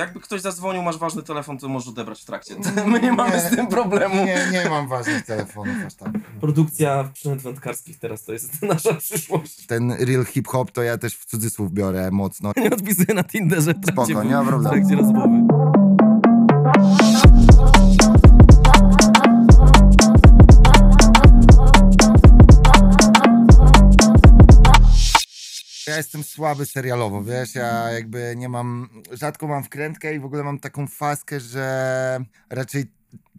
Jakby ktoś zadzwonił, masz ważny telefon, to możesz odebrać w trakcie. My nie mamy z tym problemu. Nie, nie mam ważnych telefonów aż tak. Produkcja przynęt wędkarskich teraz to jest nasza przyszłość. Ten real hip-hop to ja też w cudzysłów biorę mocno. Nie odpisuję na Tinderze Spoko, nie ma problemu. w trakcie rozmowy. Ja jestem słaby serialowo, wiesz, ja jakby nie mam, rzadko mam wkrętkę i w ogóle mam taką faskę, że raczej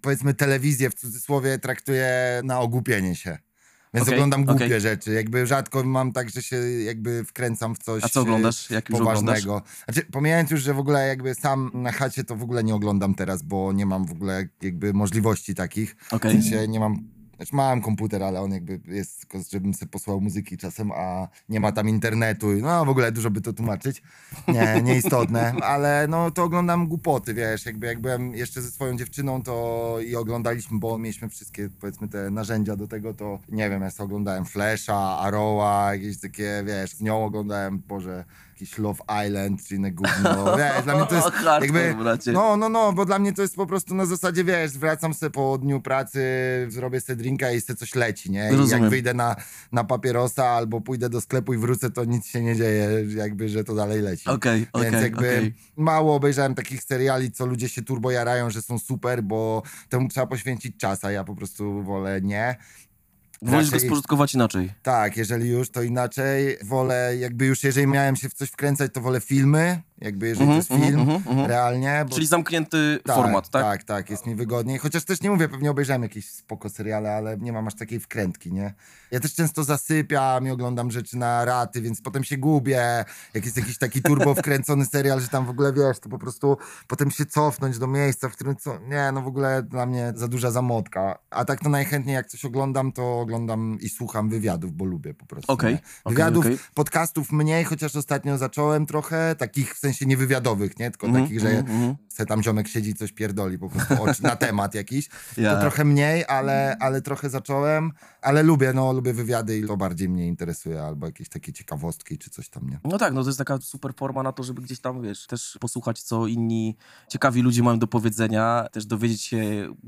powiedzmy telewizję w cudzysłowie traktuję na ogłupienie się. Więc Okej, oglądam głupie okej. rzeczy. Jakby rzadko mam tak, że się jakby wkręcam w coś A co e, oglądasz? Jak już oglądasz? poważnego. Znaczy, pomijając już, że w ogóle jakby sam na chacie to w ogóle nie oglądam teraz, bo nie mam w ogóle jakby możliwości takich. Okej. W sensie nie mam. Znaczy mam komputer, ale on jakby jest tylko, żebym sobie posłał muzyki czasem, a nie ma tam internetu. No w ogóle dużo by to tłumaczyć. Nie, nieistotne, ale no to oglądam głupoty, wiesz, jakby jak byłem jeszcze ze swoją dziewczyną, to i oglądaliśmy, bo mieliśmy wszystkie powiedzmy te narzędzia do tego, to nie wiem, ja sobie oglądałem Flasha, Arrowa, jakieś takie, wiesz, z nią oglądałem, Boże, jakiś Love Island, czy inne gówno, wiesz, dla mnie to jest jakby, no, no, no, bo dla mnie to jest po prostu na zasadzie, wiesz, wracam sobie po dniu pracy, zrobię sobie drinka i sobie coś leci, nie? I Rozumiem. jak wyjdę na, na papierosa albo pójdę do sklepu i wrócę, to nic się nie dzieje, jakby, że to dalej leci. Okej, Więc okej, jakby okej. mało obejrzałem takich seriali, co ludzie się turbo jarają, że są super, bo temu trzeba poświęcić czas, a ja po prostu wolę nie. Wolisz go raczej- spożytkować inaczej. Tak, jeżeli już, to inaczej. Wolę, jakby już, jeżeli miałem się w coś wkręcać, to wolę filmy, jakby jeżeli Mhm, to jest film, mhm, mhm, mhm. realnie. Bo Czyli zamknięty tak, format, tak? Tak, tak, jest mi wygodniej. Chociaż też nie mówię, pewnie obejrzałem jakieś spoko seriale, ale nie mam aż takiej wkrętki, nie? Ja też często zasypiam i oglądam rzeczy na raty, więc potem się gubię. Jak jest jakiś taki turbo wkręcony serial, że tam w ogóle wiesz, to po prostu potem się cofnąć do miejsca, w którym co. Nie, no w ogóle dla mnie za duża zamotka. A tak to najchętniej jak coś oglądam, to oglądam i słucham wywiadów, bo lubię po prostu. Okej, Wywiadów, okej. podcastów mniej, chociaż ostatnio zacząłem trochę, takich w sensie niewywiadowych, nie? Tylko Mhm, takich, że mhm. se tam ziomek siedzi i coś pierdoli po prostu oczy, na temat jakiś. Ja. To trochę mniej, ale, ale trochę zacząłem. Ale lubię, no lubię wywiady i to bardziej mnie interesuje, albo jakieś takie ciekawostki czy coś tam, nie? No tak, no to jest taka super forma na to, żeby gdzieś tam, wiesz, też posłuchać, co inni ciekawi ludzie mają do powiedzenia, też dowiedzieć się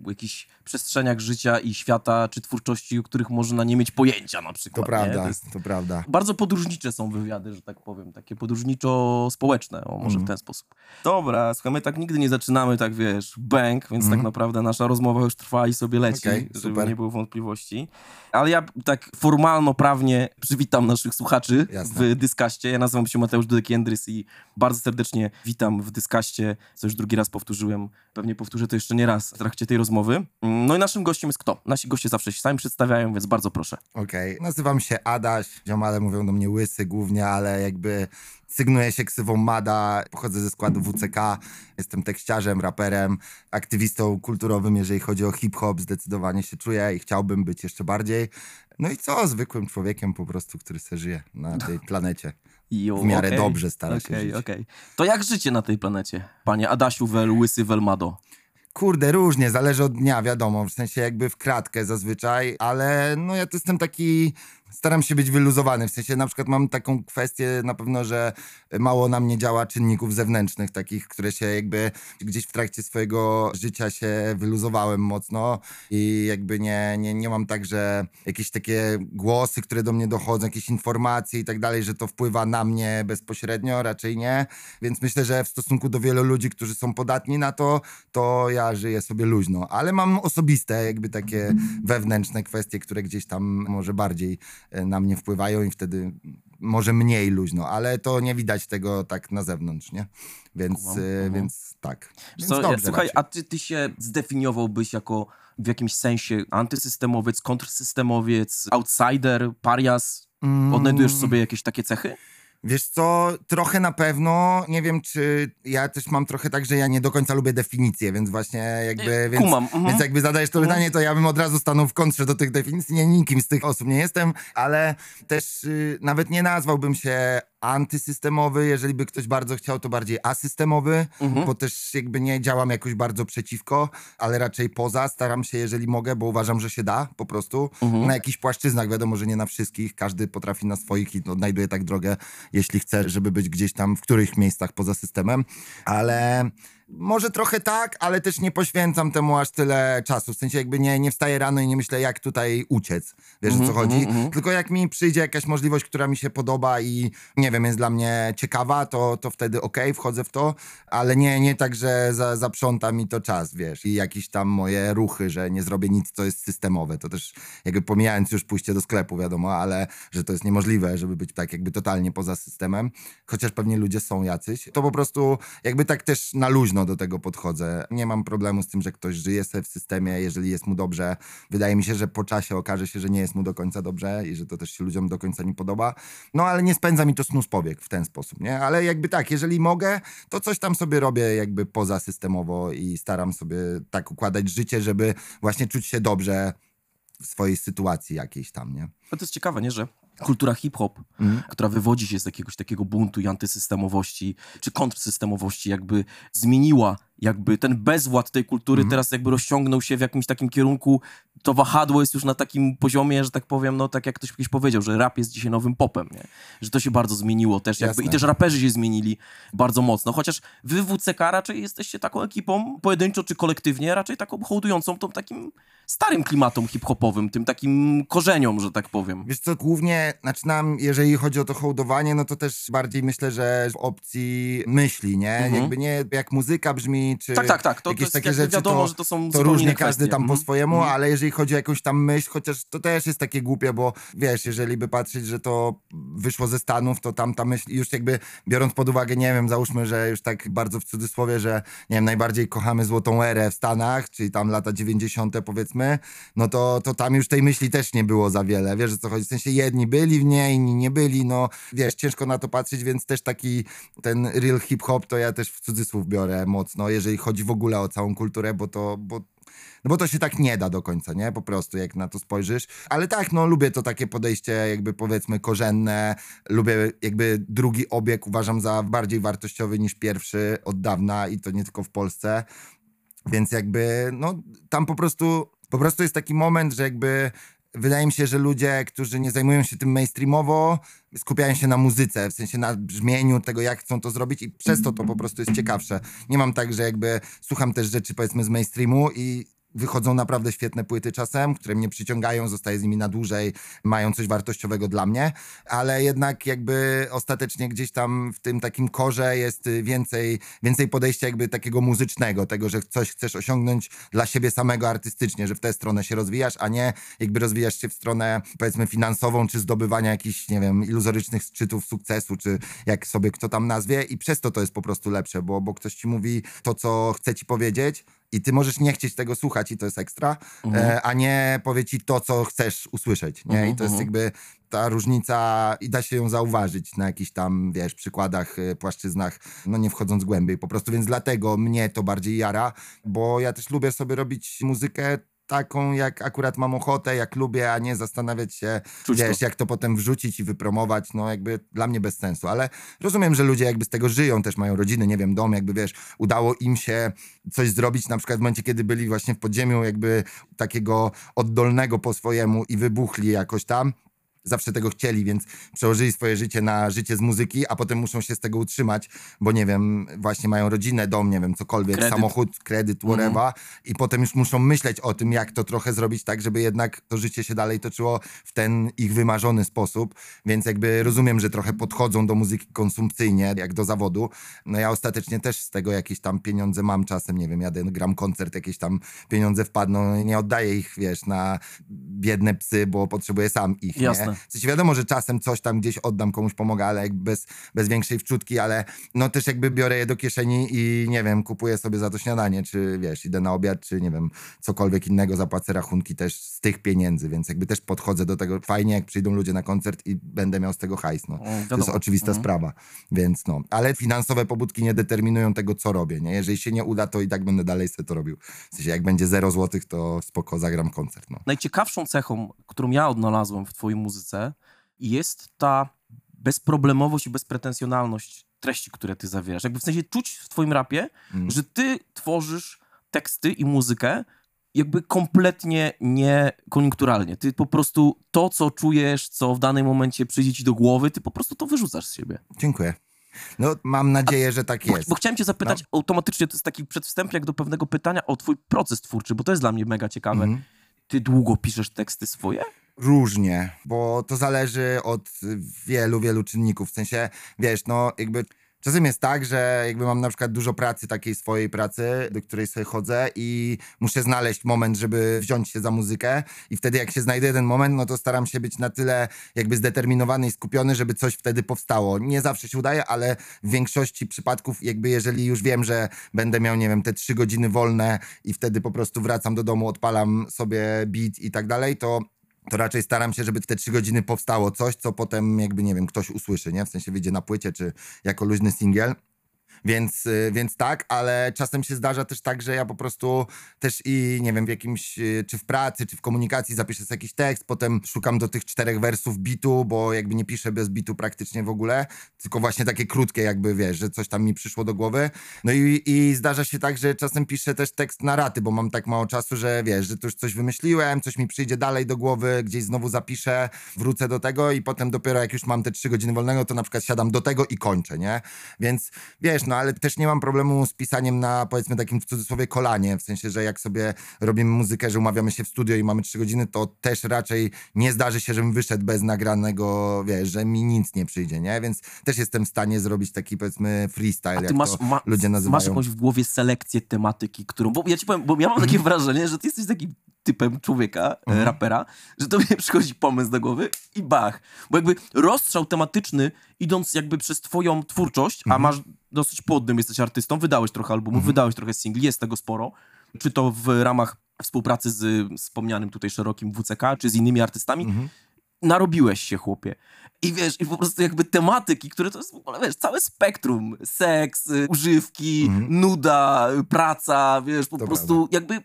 o jakichś przestrzeniach życia i świata, czy twórczości, o których można nie mieć pojęcia na To przykład. nie? prawda, To jest... to prawda. Bardzo podróżnicze są wywiady, że tak powiem, takie podróżniczo-społeczne, o może w Mhm. ten sposób. Dobra, słuchaj, my tak nigdy nie zaczynamy, tak wiesz, bang, więc Mhm. tak naprawdę nasza rozmowa już trwa i sobie leci, Okej, żeby super. nie było wątpliwości. Ale ja tak formalno-prawnie przywitam naszych słuchaczy Jasne. w Dyskaście. Ja nazywam się Mateusz Dudek-Jędrys i bardzo serdecznie witam w Dyskaście, co już drugi raz powtórzyłem. Pewnie powtórzę to jeszcze nie raz w trakcie tej rozmowy. No i naszym gościem jest kto? Nasi goście zawsze się sami przedstawiają, więc bardzo proszę. Okej, nazywam się Adaś, ziomale mówią do mnie łysy głównie, ale jakby sygnuję się ksywą Mada, pochodzę ze składu WCK, jestem tekściarzem, raperem, aktywistą kulturowym, jeżeli chodzi o hip-hop, zdecydowanie się czuję i chciałbym być jeszcze bardziej. No i co, zwykłym człowiekiem po prostu, który se żyje na tej planecie. Jo, W miarę okej. dobrze stara się Okej, żyć. okej. To jak życie na tej planecie, panie Adasiu Wel, Łysy Welmado? Kurde, różnie, zależy od dnia, wiadomo, w sensie jakby w kratkę zazwyczaj, ale no ja to jestem taki, staram się być wyluzowany, w sensie na przykład mam taką kwestię na pewno, że mało na mnie działa czynników zewnętrznych, takich, które się jakby gdzieś w trakcie swojego życia się wyluzowałem mocno. I jakby nie, nie, nie mam tak, że jakieś takie głosy, które do mnie dochodzą, jakieś informacje i tak dalej, że to wpływa na mnie bezpośrednio, raczej nie, więc myślę, że w stosunku do wielu ludzi, którzy są podatni na to, to ja żyję sobie luźno, ale mam osobiste jakby takie wewnętrzne kwestie, które gdzieś tam może bardziej na mnie wpływają i wtedy może mniej luźno, ale to nie widać tego tak na zewnątrz, nie? Więc, Kumam, e, kumam. więc tak. Więc Co, dobrze słuchaj, raczej. a ty, ty się zdefiniowałbyś jako w jakimś sensie antysystemowiec, kontrsystemowiec, outsider, parias? Odnajdujesz Mm. sobie jakieś takie cechy? Wiesz co, trochę na pewno, nie wiem czy ja też mam trochę tak, że ja nie do końca lubię definicje, więc właśnie jakby, więc, Kumam, mhm. więc jakby zadajesz to pytanie, to ja bym od razu stanął w kontrze do tych definicji, nie, nikim z tych osób nie jestem, ale też y, nawet nie nazwałbym się antysystemowy, jeżeli by ktoś bardzo chciał, to bardziej asystemowy, Mhm. bo też jakby nie działam jakoś bardzo przeciwko, ale raczej poza, staram się, jeżeli mogę, bo uważam, że się da po prostu. Mhm. Na jakichś płaszczyznach, wiadomo, że nie na wszystkich, każdy potrafi na swoich i odnajduje tak drogę, jeśli chce, żeby być gdzieś tam w których miejscach poza systemem, ale może trochę tak, ale też nie poświęcam temu aż tyle czasu. W sensie jakby nie, nie wstaję rano i nie myślę, jak tutaj uciec. Wiesz o co Mhm, chodzi? mhm, mhm. Tylko jak mi przyjdzie jakaś możliwość, która mi się podoba i nie wiem, jest dla mnie ciekawa, to, to wtedy okej, wchodzę w to, ale nie, nie tak, że za, zaprząta mi to czas, wiesz, i jakieś tam moje ruchy, że nie zrobię nic, co jest systemowe. To też jakby pomijając już pójście do sklepu, wiadomo, ale że to jest niemożliwe, żeby być tak jakby totalnie poza systemem, chociaż pewnie ludzie są jacyś. To po prostu jakby tak też na luźno do tego podchodzę. Nie mam problemu z tym, że ktoś żyje sobie w systemie, jeżeli jest mu dobrze. Wydaje mi się, że po czasie okaże się, że nie jest mu do końca dobrze i że to też się ludziom do końca nie podoba. No ale nie spędza mi to snu z powiek w ten sposób, nie? Ale jakby tak, jeżeli mogę, to coś tam sobie robię jakby poza systemowo i staram sobie tak układać życie, żeby właśnie czuć się dobrze w swojej sytuacji jakiejś tam, nie? To jest ciekawe, nie, że kultura hip-hop, Mhm. która wywodzi się z jakiegoś takiego buntu i antysystemowości, czy kontrsystemowości, jakby zmieniła jakby ten bezwład tej kultury Mhm. teraz jakby rozciągnął się w jakimś takim kierunku, to wahadło jest już na takim poziomie, że tak powiem, no tak jak ktoś kiedyś powiedział, że rap jest dzisiaj nowym popem, nie? Że to się bardzo zmieniło też jakby Jasne. i też raperzy się zmienili bardzo mocno, chociaż wy WCK raczej jesteście taką ekipą, pojedynczo czy kolektywnie, raczej taką hołdującą tą takim starym klimatom hip-hopowym, tym takim korzeniom, że tak powiem. Wiesz co, głównie, znaczy nam, jeżeli chodzi o to hołdowanie, no to też bardziej myślę, że w opcji myśli, nie? Mhm. Jakby nie jak muzyka brzmi, czy Tak, tak, tak. To, to jakieś jest takie rzeczy, wiadomo, to, że to są to różnie każdy tam po Mhm. swojemu, Mhm. ale jeżeli chodzi o jakąś tam myśl, chociaż to też jest takie głupie, bo wiesz, jeżeli by patrzeć, że to wyszło ze Stanów, to tam ta myśl, już jakby biorąc pod uwagę, nie wiem, załóżmy, że już tak bardzo w cudzysłowie, że nie wiem, najbardziej kochamy złotą erę w Stanach, czyli tam lata 90. powiedzmy, no to, to tam już tej myśli też nie było za wiele, wiesz o co chodzi, w sensie jedni byli w niej, inni nie byli, no wiesz, ciężko na to patrzeć, więc też taki ten real hip-hop to ja też w cudzysłów biorę mocno, jeżeli chodzi w ogóle o całą kulturę, bo to, bo no bo to się tak nie da do końca, nie? Po prostu, jak na to spojrzysz. Ale tak, no lubię to takie podejście, jakby powiedzmy korzenne. Lubię jakby drugi obieg uważam za bardziej wartościowy niż pierwszy od dawna i to nie tylko w Polsce. Więc jakby, no tam po prostu, po prostu jest taki moment, że jakby wydaje mi się, że ludzie, którzy nie zajmują się tym mainstreamowo, skupiają się na muzyce, w sensie na brzmieniu tego, jak chcą to zrobić i przez to to po prostu jest ciekawsze. Nie mam tak, że jakby słucham też rzeczy powiedzmy z mainstreamu i wychodzą naprawdę świetne płyty czasem, które mnie przyciągają, zostaję z nimi na dłużej, mają coś wartościowego dla mnie, ale jednak jakby ostatecznie gdzieś tam w tym takim korze jest więcej, więcej podejścia jakby takiego muzycznego, tego, że coś chcesz osiągnąć dla siebie samego artystycznie, że w tę stronę się rozwijasz, a nie jakby rozwijasz się w stronę powiedzmy finansową, czy zdobywania jakichś, nie wiem, iluzorycznych szczytów sukcesu, czy jak sobie kto tam nazwie. I przez to to jest po prostu lepsze, bo, bo ktoś ci mówi to, co chce ci powiedzieć, i ty możesz nie chcieć tego słuchać i to jest ekstra, e, a nie powie ci to, co chcesz usłyszeć, nie? I to jest Mhm, jakby ta różnica i da się ją zauważyć na jakichś tam, wiesz, przykładach, e, płaszczyznach, no nie wchodząc głębiej po prostu, więc dlatego mnie to bardziej jara, bo ja też lubię sobie robić muzykę taką, jak akurat mam ochotę, jak lubię, a nie zastanawiać się, Czuć to. wiesz, jak to potem wrzucić i wypromować, no jakby dla mnie bez sensu, ale rozumiem, że ludzie jakby z tego żyją, też mają rodziny, nie wiem, dom, jakby wiesz, udało im się coś zrobić, na przykład w momencie, kiedy byli właśnie w podziemiu jakby takiego oddolnego po swojemu i wybuchli jakoś tam, zawsze tego chcieli, więc przełożyli swoje życie na życie z muzyki, a potem muszą się z tego utrzymać, bo nie wiem, właśnie mają rodzinę, dom, nie wiem, cokolwiek, Kredyt. samochód, kredyt, whatever i potem już muszą myśleć o tym, jak to trochę zrobić tak, żeby jednak to życie się dalej toczyło w ten ich wymarzony sposób, więc jakby rozumiem, że trochę podchodzą do muzyki konsumpcyjnie, jak do zawodu. No ja ostatecznie też z tego jakieś tam pieniądze mam czasem, nie wiem, jadę, gram koncert, jakieś tam pieniądze wpadną, nie oddaję ich, wiesz, na biedne psy, bo potrzebuję sam ich, Jasne. nie? W sensie wiadomo, że czasem coś tam gdzieś oddam, komuś pomogę, ale jakby bez, bez większej wczutki, ale no też jakby biorę je do kieszeni i nie wiem, kupuję sobie za to śniadanie, czy wiesz, idę na obiad, czy nie wiem, cokolwiek innego, zapłacę rachunki też z tych pieniędzy, więc jakby też podchodzę do tego fajnie, jak przyjdą ludzie na koncert i będę miał z tego hajs, no. O, To jest oczywista Mhm. sprawa, więc no. Ale finansowe pobudki nie determinują tego, co robię, nie? Jeżeli się nie uda, to i tak będę dalej sobie to robił. W sensie, jak będzie 0 złotych, to spoko, zagram koncert, no. Najciekawszą cechą, którą ja odnalazłem w twojej muzyce jest ta bezproblemowość i bezpretensjonalność treści, które ty zawierasz. Jakby w sensie czuć w twoim rapie, Mm. że ty tworzysz teksty i muzykę jakby kompletnie niekoniunkturalnie. Ty po prostu to, co czujesz, co w danym momencie przyjdzie ci do głowy, ty po prostu to wyrzucasz z siebie. Dziękuję. No, mam nadzieję, że tak Bo, jest. bo chciałem cię zapytać automatycznie, to jest taki przedwstęp jak do pewnego pytania o twój proces twórczy, bo to jest dla mnie mega ciekawe. Mhm. Ty długo piszesz teksty swoje? Różnie, bo to zależy od wielu, wielu czynników. W sensie, wiesz, no jakby czasem jest tak, że jakby mam na przykład dużo pracy, takiej swojej pracy, do której sobie chodzę i muszę znaleźć moment, żeby wziąć się za muzykę i wtedy jak się znajdę ten moment, no to staram się być na tyle jakby zdeterminowany i skupiony, żeby coś wtedy powstało. Nie zawsze się udaje, ale w większości przypadków jakby jeżeli już wiem, że będę miał, nie wiem, te trzy godziny wolne i wtedy po prostu wracam do domu, odpalam sobie beat i tak dalej, to to raczej staram się, żeby w te trzy godziny powstało coś, co potem jakby, nie wiem, ktoś usłyszy, nie? W sensie wyjdzie na płycie, czy jako luźny singiel. Więc, y, więc tak, ale czasem się zdarza też tak, że ja po prostu też i nie wiem, w jakimś, y, czy w pracy, czy w komunikacji zapiszę sobie jakiś tekst, potem szukam do tych czterech wersów bitu, bo jakby nie piszę bez bitu praktycznie w ogóle, tylko właśnie takie krótkie jakby, wiesz, że coś tam mi przyszło do głowy. No i, i zdarza się tak, że czasem piszę też tekst na raty, bo mam tak mało czasu, że wiesz, że tu już coś wymyśliłem, coś mi przyjdzie dalej do głowy, gdzieś znowu zapiszę, wrócę do tego i potem dopiero jak już mam te trzy godziny wolnego, to na przykład siadam do tego i kończę, nie? Więc wiesz, no ale też nie mam problemu z pisaniem na powiedzmy takim w cudzysłowie kolanie, w sensie, że jak sobie robimy muzykę, że umawiamy się w studio i mamy trzy godziny, to też raczej nie zdarzy się, żebym wyszedł bez nagranego, wiesz, że mi nic nie przyjdzie, nie? Więc też jestem w stanie zrobić taki powiedzmy freestyle, A ty jak masz, to ma, ludzie nazywają. masz jakąś w głowie selekcję tematyki, którą. Bo ja ci powiem, bo ja mam takie wrażenie, że ty jesteś takim typem człowieka, e, Mhm. rapera, że tobie przychodzi pomysł do głowy i bach. Bo jakby rozstrzał tematyczny, idąc jakby przez twoją twórczość, a Mhm. masz dosyć płodnym, jesteś artystą, wydałeś trochę albumów, wydałeś trochę singli, jest tego sporo. Czy to w ramach współpracy z wspomnianym tutaj szerokim WCK, czy z innymi artystami, Mhm. narobiłeś się, chłopie. I wiesz, i po prostu jakby tematyki, które to jest w ogóle, wiesz, całe spektrum. Seks, y, używki, Mhm. nuda, praca, wiesz, po To prostu jakby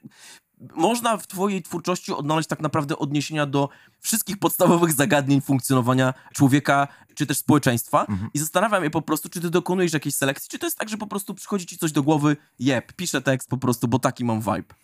można w twojej twórczości odnaleźć tak naprawdę odniesienia do wszystkich podstawowych zagadnień funkcjonowania człowieka, czy też społeczeństwa. Mhm. I zastanawiam się po prostu, czy ty dokonujesz jakiejś selekcji, czy to jest tak, że po prostu przychodzi ci coś do głowy, jeb, piszę tekst po prostu, bo taki mam vibe.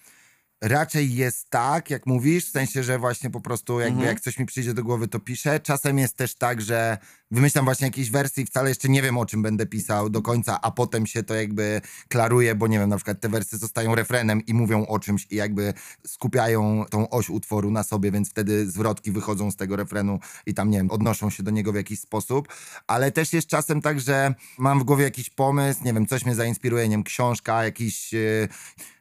Raczej jest tak, jak mówisz, w sensie, że właśnie po prostu jakby Mhm. jak coś mi przyjdzie do głowy, to piszę. Czasem jest też tak, że wymyślam właśnie jakieś wersje i wcale jeszcze nie wiem, o czym będę pisał do końca, a potem się to jakby klaruje, bo nie wiem, na przykład te wersy zostają refrenem i mówią o czymś i jakby skupiają tą oś utworu na sobie, więc wtedy zwrotki wychodzą z tego refrenu i tam, nie wiem, odnoszą się do niego w jakiś sposób. Ale też jest czasem tak, że mam w głowie jakiś pomysł, nie wiem, coś mnie zainspiruje, nie wiem, książka, jakiś... Yy,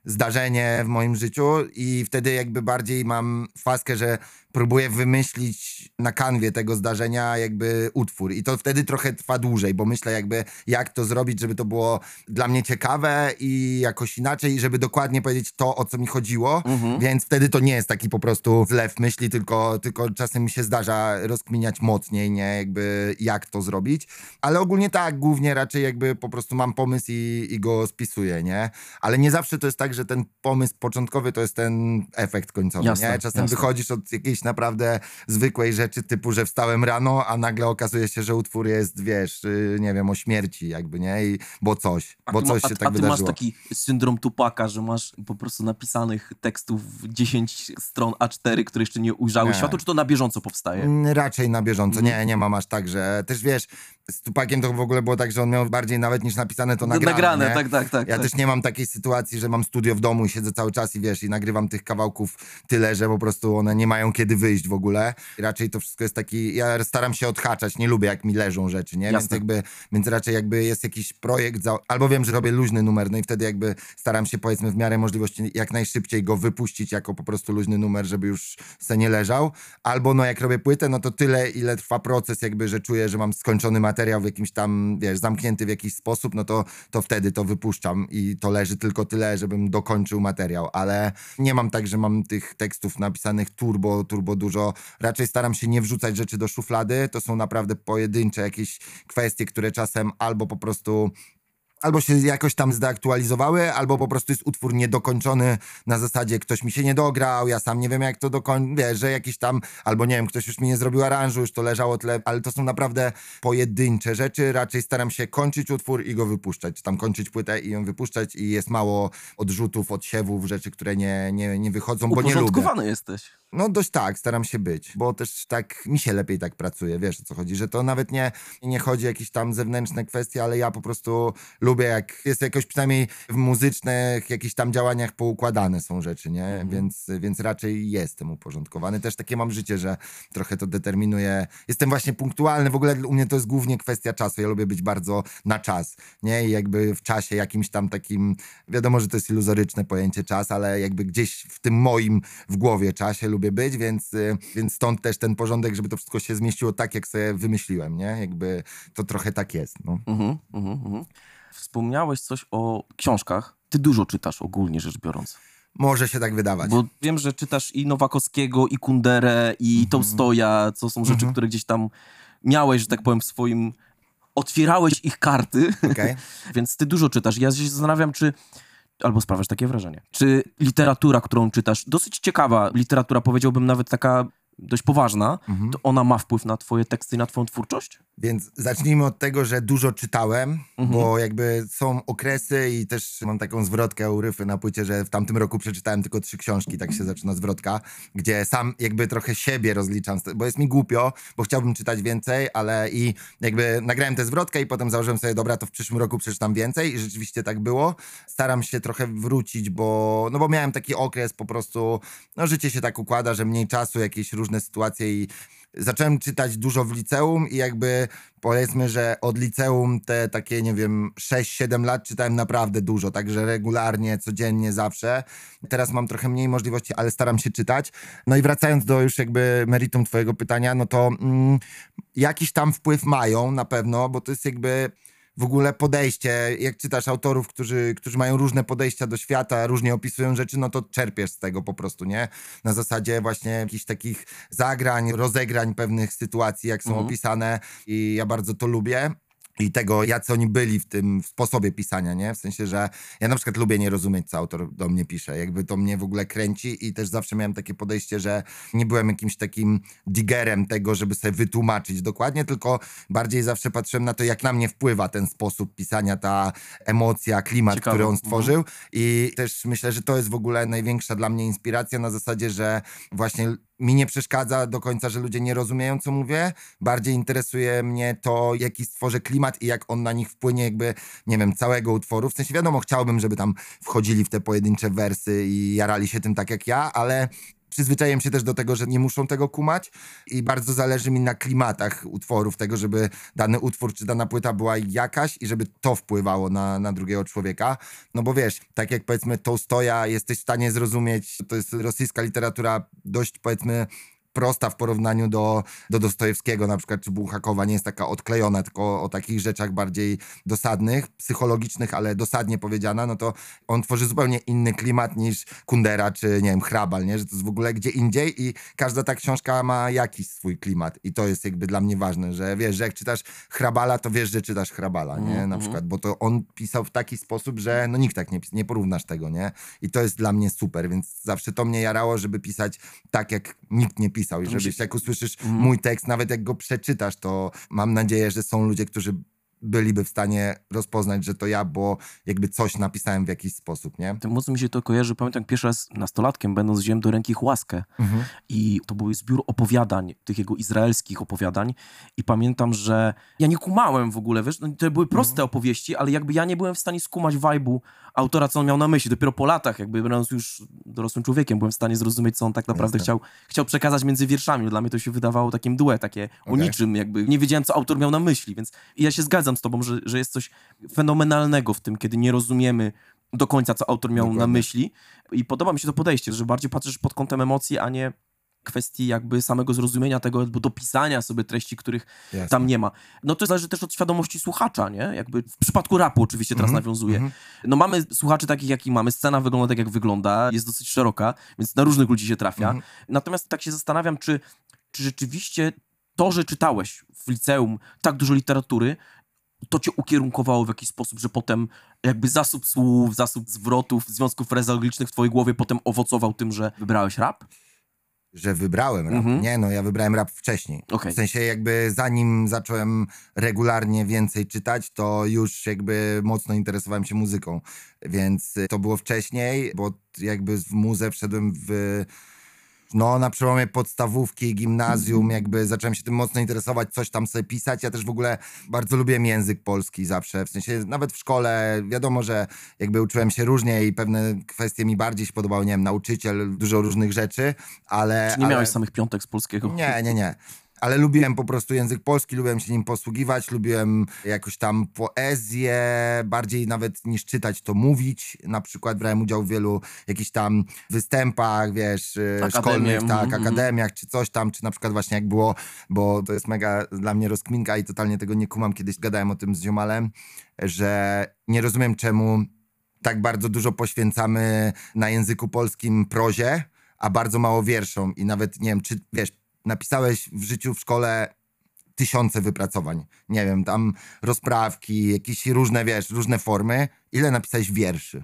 zdarzenie w moim życiu i wtedy jakby bardziej mam faskę, że próbuję wymyślić na kanwie tego zdarzenia jakby utwór i to wtedy trochę trwa dłużej, bo myślę jakby jak to zrobić, żeby to było dla mnie ciekawe i jakoś inaczej, żeby dokładnie powiedzieć to, o co mi chodziło, Mhm. więc wtedy to nie jest taki po prostu zlew myśli, tylko, tylko czasem mi się zdarza rozkminiać mocniej, nie jakby jak to zrobić, ale ogólnie tak, głównie raczej jakby po prostu mam pomysł i, i go spisuję, nie? Ale nie zawsze to jest tak, że ten pomysł początkowy to jest ten efekt końcowy, Jasne, nie? Czasem jasne. wychodzisz od jakiejś naprawdę zwykłej rzeczy typu, że wstałem rano, a nagle okazuje się, że utwór jest, wiesz, yy, nie wiem, o śmierci jakby, nie? I, bo coś, A bo coś ma, się a, tak a ty wydarzyło. masz taki syndrom Tupaka, że masz po prostu napisanych tekstów 10 stron A4, które jeszcze nie ujrzały Nie. światła, czy to na bieżąco powstaje? Mm, Raczej na bieżąco. Nie, nie mam aż tak, że też wiesz, z Tupakiem to w ogóle było tak, że on miał bardziej nawet niż napisane to nagrane. Nagrane, nie? tak, tak, tak. Ja tak. też nie mam takiej sytuacji, że mam studio w domu i siedzę cały czas i wiesz, i nagrywam tych kawałków tyle, że po prostu one nie mają kiedy wyjść w ogóle. Raczej to wszystko jest taki, ja staram się odhaczać, nie lubię jak mi leżą rzeczy, nie? Więc jakby, więc raczej jakby jest jakiś projekt, za, albo wiem, że robię luźny numer, no i wtedy jakby staram się powiedzmy w miarę możliwości jak najszybciej go wypuścić jako po prostu luźny numer, żeby już se nie leżał. Albo no jak robię płytę, no to tyle, ile trwa proces jakby, że czuję, że mam skończony materiał w jakimś tam, wiesz, zamknięty w jakiś sposób, no to, to wtedy to wypuszczam i to leży tylko tyle, żebym dokończył materiał, ale nie mam tak, że mam tych tekstów napisanych turbo, turbo dużo. Raczej staram się nie wrzucać rzeczy do szuflady, to są naprawdę pojedyncze jakieś kwestie, które czasem albo po prostu albo się jakoś tam zdeaktualizowały, albo po prostu jest utwór niedokończony na zasadzie ktoś mi się nie dograł, ja sam nie wiem jak to dokończyć, wiesz, że jakiś tam, albo nie wiem, ktoś już mi nie zrobił aranżu, już to leżało tle, ale to są naprawdę pojedyncze rzeczy, raczej staram się kończyć utwór i go wypuszczać, tam kończyć płytę i ją wypuszczać i jest mało odrzutów, odsiewów, rzeczy, które nie, nie, nie wychodzą, bo nie lubię. Jesteś. No dość tak, staram się być, bo też tak mi się lepiej tak pracuje, wiesz o co chodzi, że to nawet nie, nie chodzi o jakieś tam zewnętrzne kwestie, ale ja po prostu lubię jak jest jakoś przynajmniej w muzycznych jakichś tam działaniach poukładane są rzeczy, nie? Mhm. Więc, więc raczej jestem uporządkowany. Też takie mam życie, że trochę to determinuje. Jestem właśnie punktualny, w ogóle u mnie to jest głównie kwestia czasu. Ja lubię być bardzo na czas, nie? I jakby w czasie jakimś tam takim, wiadomo, że to jest iluzoryczne pojęcie czas, ale jakby gdzieś w tym moim w głowie czasie lubię być, więc, y, więc stąd też ten porządek, żeby to wszystko się zmieściło tak, jak sobie wymyśliłem, nie? Jakby to trochę tak jest, no. Mhm, mhm, mhm. Wspomniałeś coś o książkach. Ty dużo czytasz ogólnie rzecz biorąc. Może się tak wydawać. Bo wiem, że czytasz i Nowakowskiego, i Kunderę, i Mhm. Tolstoja, co są rzeczy, które gdzieś tam miałeś, że tak powiem, w swoim... Otwierałeś ich karty, Okej? więc ty dużo czytasz. Ja się zastanawiam, czy... Albo sprawiasz takie wrażenie. Czy literatura, którą czytasz, dosyć ciekawa literatura, powiedziałbym nawet taka dość poważna, Mhm. to ona ma wpływ na twoje teksty i na twoją twórczość? Więc zacznijmy od tego, że dużo czytałem, Mhm. bo jakby są okresy i też mam taką zwrotkę u Ryfy na płycie, że w tamtym roku przeczytałem tylko trzy książki, tak się zaczyna zwrotka, gdzie sam jakby trochę siebie rozliczam, bo jest mi głupio, bo chciałbym czytać więcej, ale i jakby nagrałem tę zwrotkę i potem założyłem sobie, dobra, to w przyszłym roku przeczytam więcej i rzeczywiście tak było. Staram się trochę wrócić, bo, no bo miałem taki okres po prostu, no życie się tak układa, że mniej czasu, jakieś różne sytuacje i zacząłem czytać dużo w liceum i jakby powiedzmy, że od liceum te takie, nie wiem, 6-7 lat czytałem naprawdę dużo, także regularnie, codziennie, zawsze. Teraz mam trochę mniej możliwości, ale staram się czytać. No i wracając do już jakby meritum twojego pytania, no to mm, jakiś tam wpływ mają na pewno, bo to jest jakby w ogóle podejście, jak czytasz autorów, którzy, którzy mają różne podejścia do świata, różnie opisują rzeczy, no to czerpiesz z tego po prostu, nie? Na zasadzie właśnie jakichś takich zagrań, rozegrań pewnych sytuacji, jak są Mhm. opisane i ja bardzo to lubię. I tego, jacy oni byli w tym sposobie pisania, nie? W sensie, że ja na przykład lubię nie rozumieć, co autor do mnie pisze. Jakby to mnie w ogóle kręci i też zawsze miałem takie podejście, że nie byłem jakimś takim digerem tego, żeby sobie wytłumaczyć dokładnie, tylko bardziej zawsze patrzyłem na to, jak na mnie wpływa ten sposób pisania, ta emocja, klimat, Ciekawe. który on Mhm. stworzył. I też myślę, że to jest w ogóle największa dla mnie inspiracja na zasadzie, że właśnie mi nie przeszkadza do końca, że ludzie nie rozumieją, co mówię. Bardziej interesuje mnie to, jaki stworzę klimat i jak on na nich wpłynie, jakby, nie wiem, całego utworu. W sensie wiadomo, chciałbym, żeby tam wchodzili w te pojedyncze wersy i jarali się tym tak jak ja, ale przyzwyczaiłem się też do tego, że nie muszą tego kumać i bardzo zależy mi na klimatach utworów, tego, żeby dany utwór czy dana płyta była jakaś i żeby to wpływało na, na drugiego człowieka. No bo wiesz, tak jak powiedzmy Tolstoja jesteś w stanie zrozumieć, to jest rosyjska literatura dość powiedzmy prosta w porównaniu do, do Dostojewskiego na przykład, czy Bułhakowa, nie jest taka odklejona, tylko o takich rzeczach bardziej dosadnych, psychologicznych, ale dosadnie powiedziana, no to on tworzy zupełnie inny klimat niż Kundera, czy nie wiem, Hrabal, nie? Że to jest w ogóle gdzie indziej i każda ta książka ma jakiś swój klimat i to jest jakby dla mnie ważne, że wiesz, że jak czytasz Hrabala, to wiesz, że czytasz Hrabala, nie? Na Mhm. przykład, bo to on pisał w taki sposób, że no nikt tak nie, nie porównasz tego, nie? I to jest dla mnie super, więc zawsze to mnie jarało, żeby pisać tak, jak nikt nie pisał i żebyś, jak usłyszysz Mhm. mój tekst, nawet jak go przeczytasz, to mam nadzieję, że są ludzie, którzy byliby w stanie rozpoznać, że to ja, bo jakby coś napisałem w jakiś sposób, nie? Tym mocno mi się to kojarzy. Pamiętam jak pierwszy raz nastolatkiem, będąc wziąłem do ręki Chłaskę. I to był zbiór opowiadań, tych jego izraelskich opowiadań. I pamiętam, że ja nie kumałem w ogóle, wiesz, no, to były proste opowieści, ale jakby ja nie byłem w stanie skumać vibe'u autora, co on miał na myśli. Dopiero po latach, jakby będąc już dorosłym człowiekiem, byłem w stanie zrozumieć, co on tak naprawdę chciał, chciał przekazać między wierszami. Dla mnie to się wydawało takim duet, takie o Okej. niczym, jakby nie wiedziałem, co autor miał na myśli, więc ja się zgadzam z tobą, że, że jest coś fenomenalnego w tym, kiedy nie rozumiemy do końca, co autor miał na Dokładnie. myśli. I podoba mi się to podejście, że bardziej patrzysz pod kątem emocji, a nie kwestii jakby samego zrozumienia tego, albo dopisania sobie treści, których Jasne. tam nie ma. No to zależy też od świadomości słuchacza, nie? Jakby w przypadku rapu oczywiście teraz Mhm, nawiązuję. mhm. No mamy słuchaczy takich, jakich mamy, scena wygląda tak, jak wygląda, jest dosyć szeroka, więc na różnych ludzi się trafia. Mhm. Natomiast tak się zastanawiam, czy, czy rzeczywiście to, że czytałeś w liceum tak dużo literatury, to cię ukierunkowało w jakiś sposób, że potem jakby zasób słów, zasób zwrotów, związków frezoglicznych w twojej głowie potem owocował tym, że wybrałeś rap? że wybrałem rap. Mhm. Nie, no ja wybrałem rap wcześniej. Okej. W sensie jakby zanim zacząłem regularnie więcej czytać, to już jakby mocno interesowałem się muzyką. Więc to było wcześniej, bo jakby w muzę wszedłem w... No, na przełomie podstawówki, gimnazjum, jakby zacząłem się tym mocno interesować, coś tam sobie pisać. Ja też w ogóle bardzo lubiłem język polski zawsze. W sensie nawet w szkole wiadomo, że jakby uczyłem się różnie i pewne kwestie mi bardziej się podobały. Nie wiem, nauczyciel, dużo różnych rzeczy, ale. Czy nie ale... miałeś samych piątek z polskiego? Nie, nie, nie. Ale lubiłem po prostu język polski, lubiłem się nim posługiwać, lubiłem jakoś tam poezję, bardziej nawet niż czytać, to mówić. Na przykład brałem udział w wielu jakichś tam występach, wiesz, Akademie, szkolnych, tak, mhm, akademiach czy coś tam, czy na przykład właśnie jak było, bo to jest mega dla mnie rozkminka i totalnie tego nie kumam. Kiedyś gadałem o tym z ziomalem, że nie rozumiem czemu tak bardzo dużo poświęcamy na języku polskim prozie, a bardzo mało wierszom i nawet nie wiem, czy wiesz, napisałeś w życiu w szkole tysiące wypracowań. Nie wiem, tam rozprawki, jakieś różne, wiesz, różne formy. Ile napisałeś wierszy?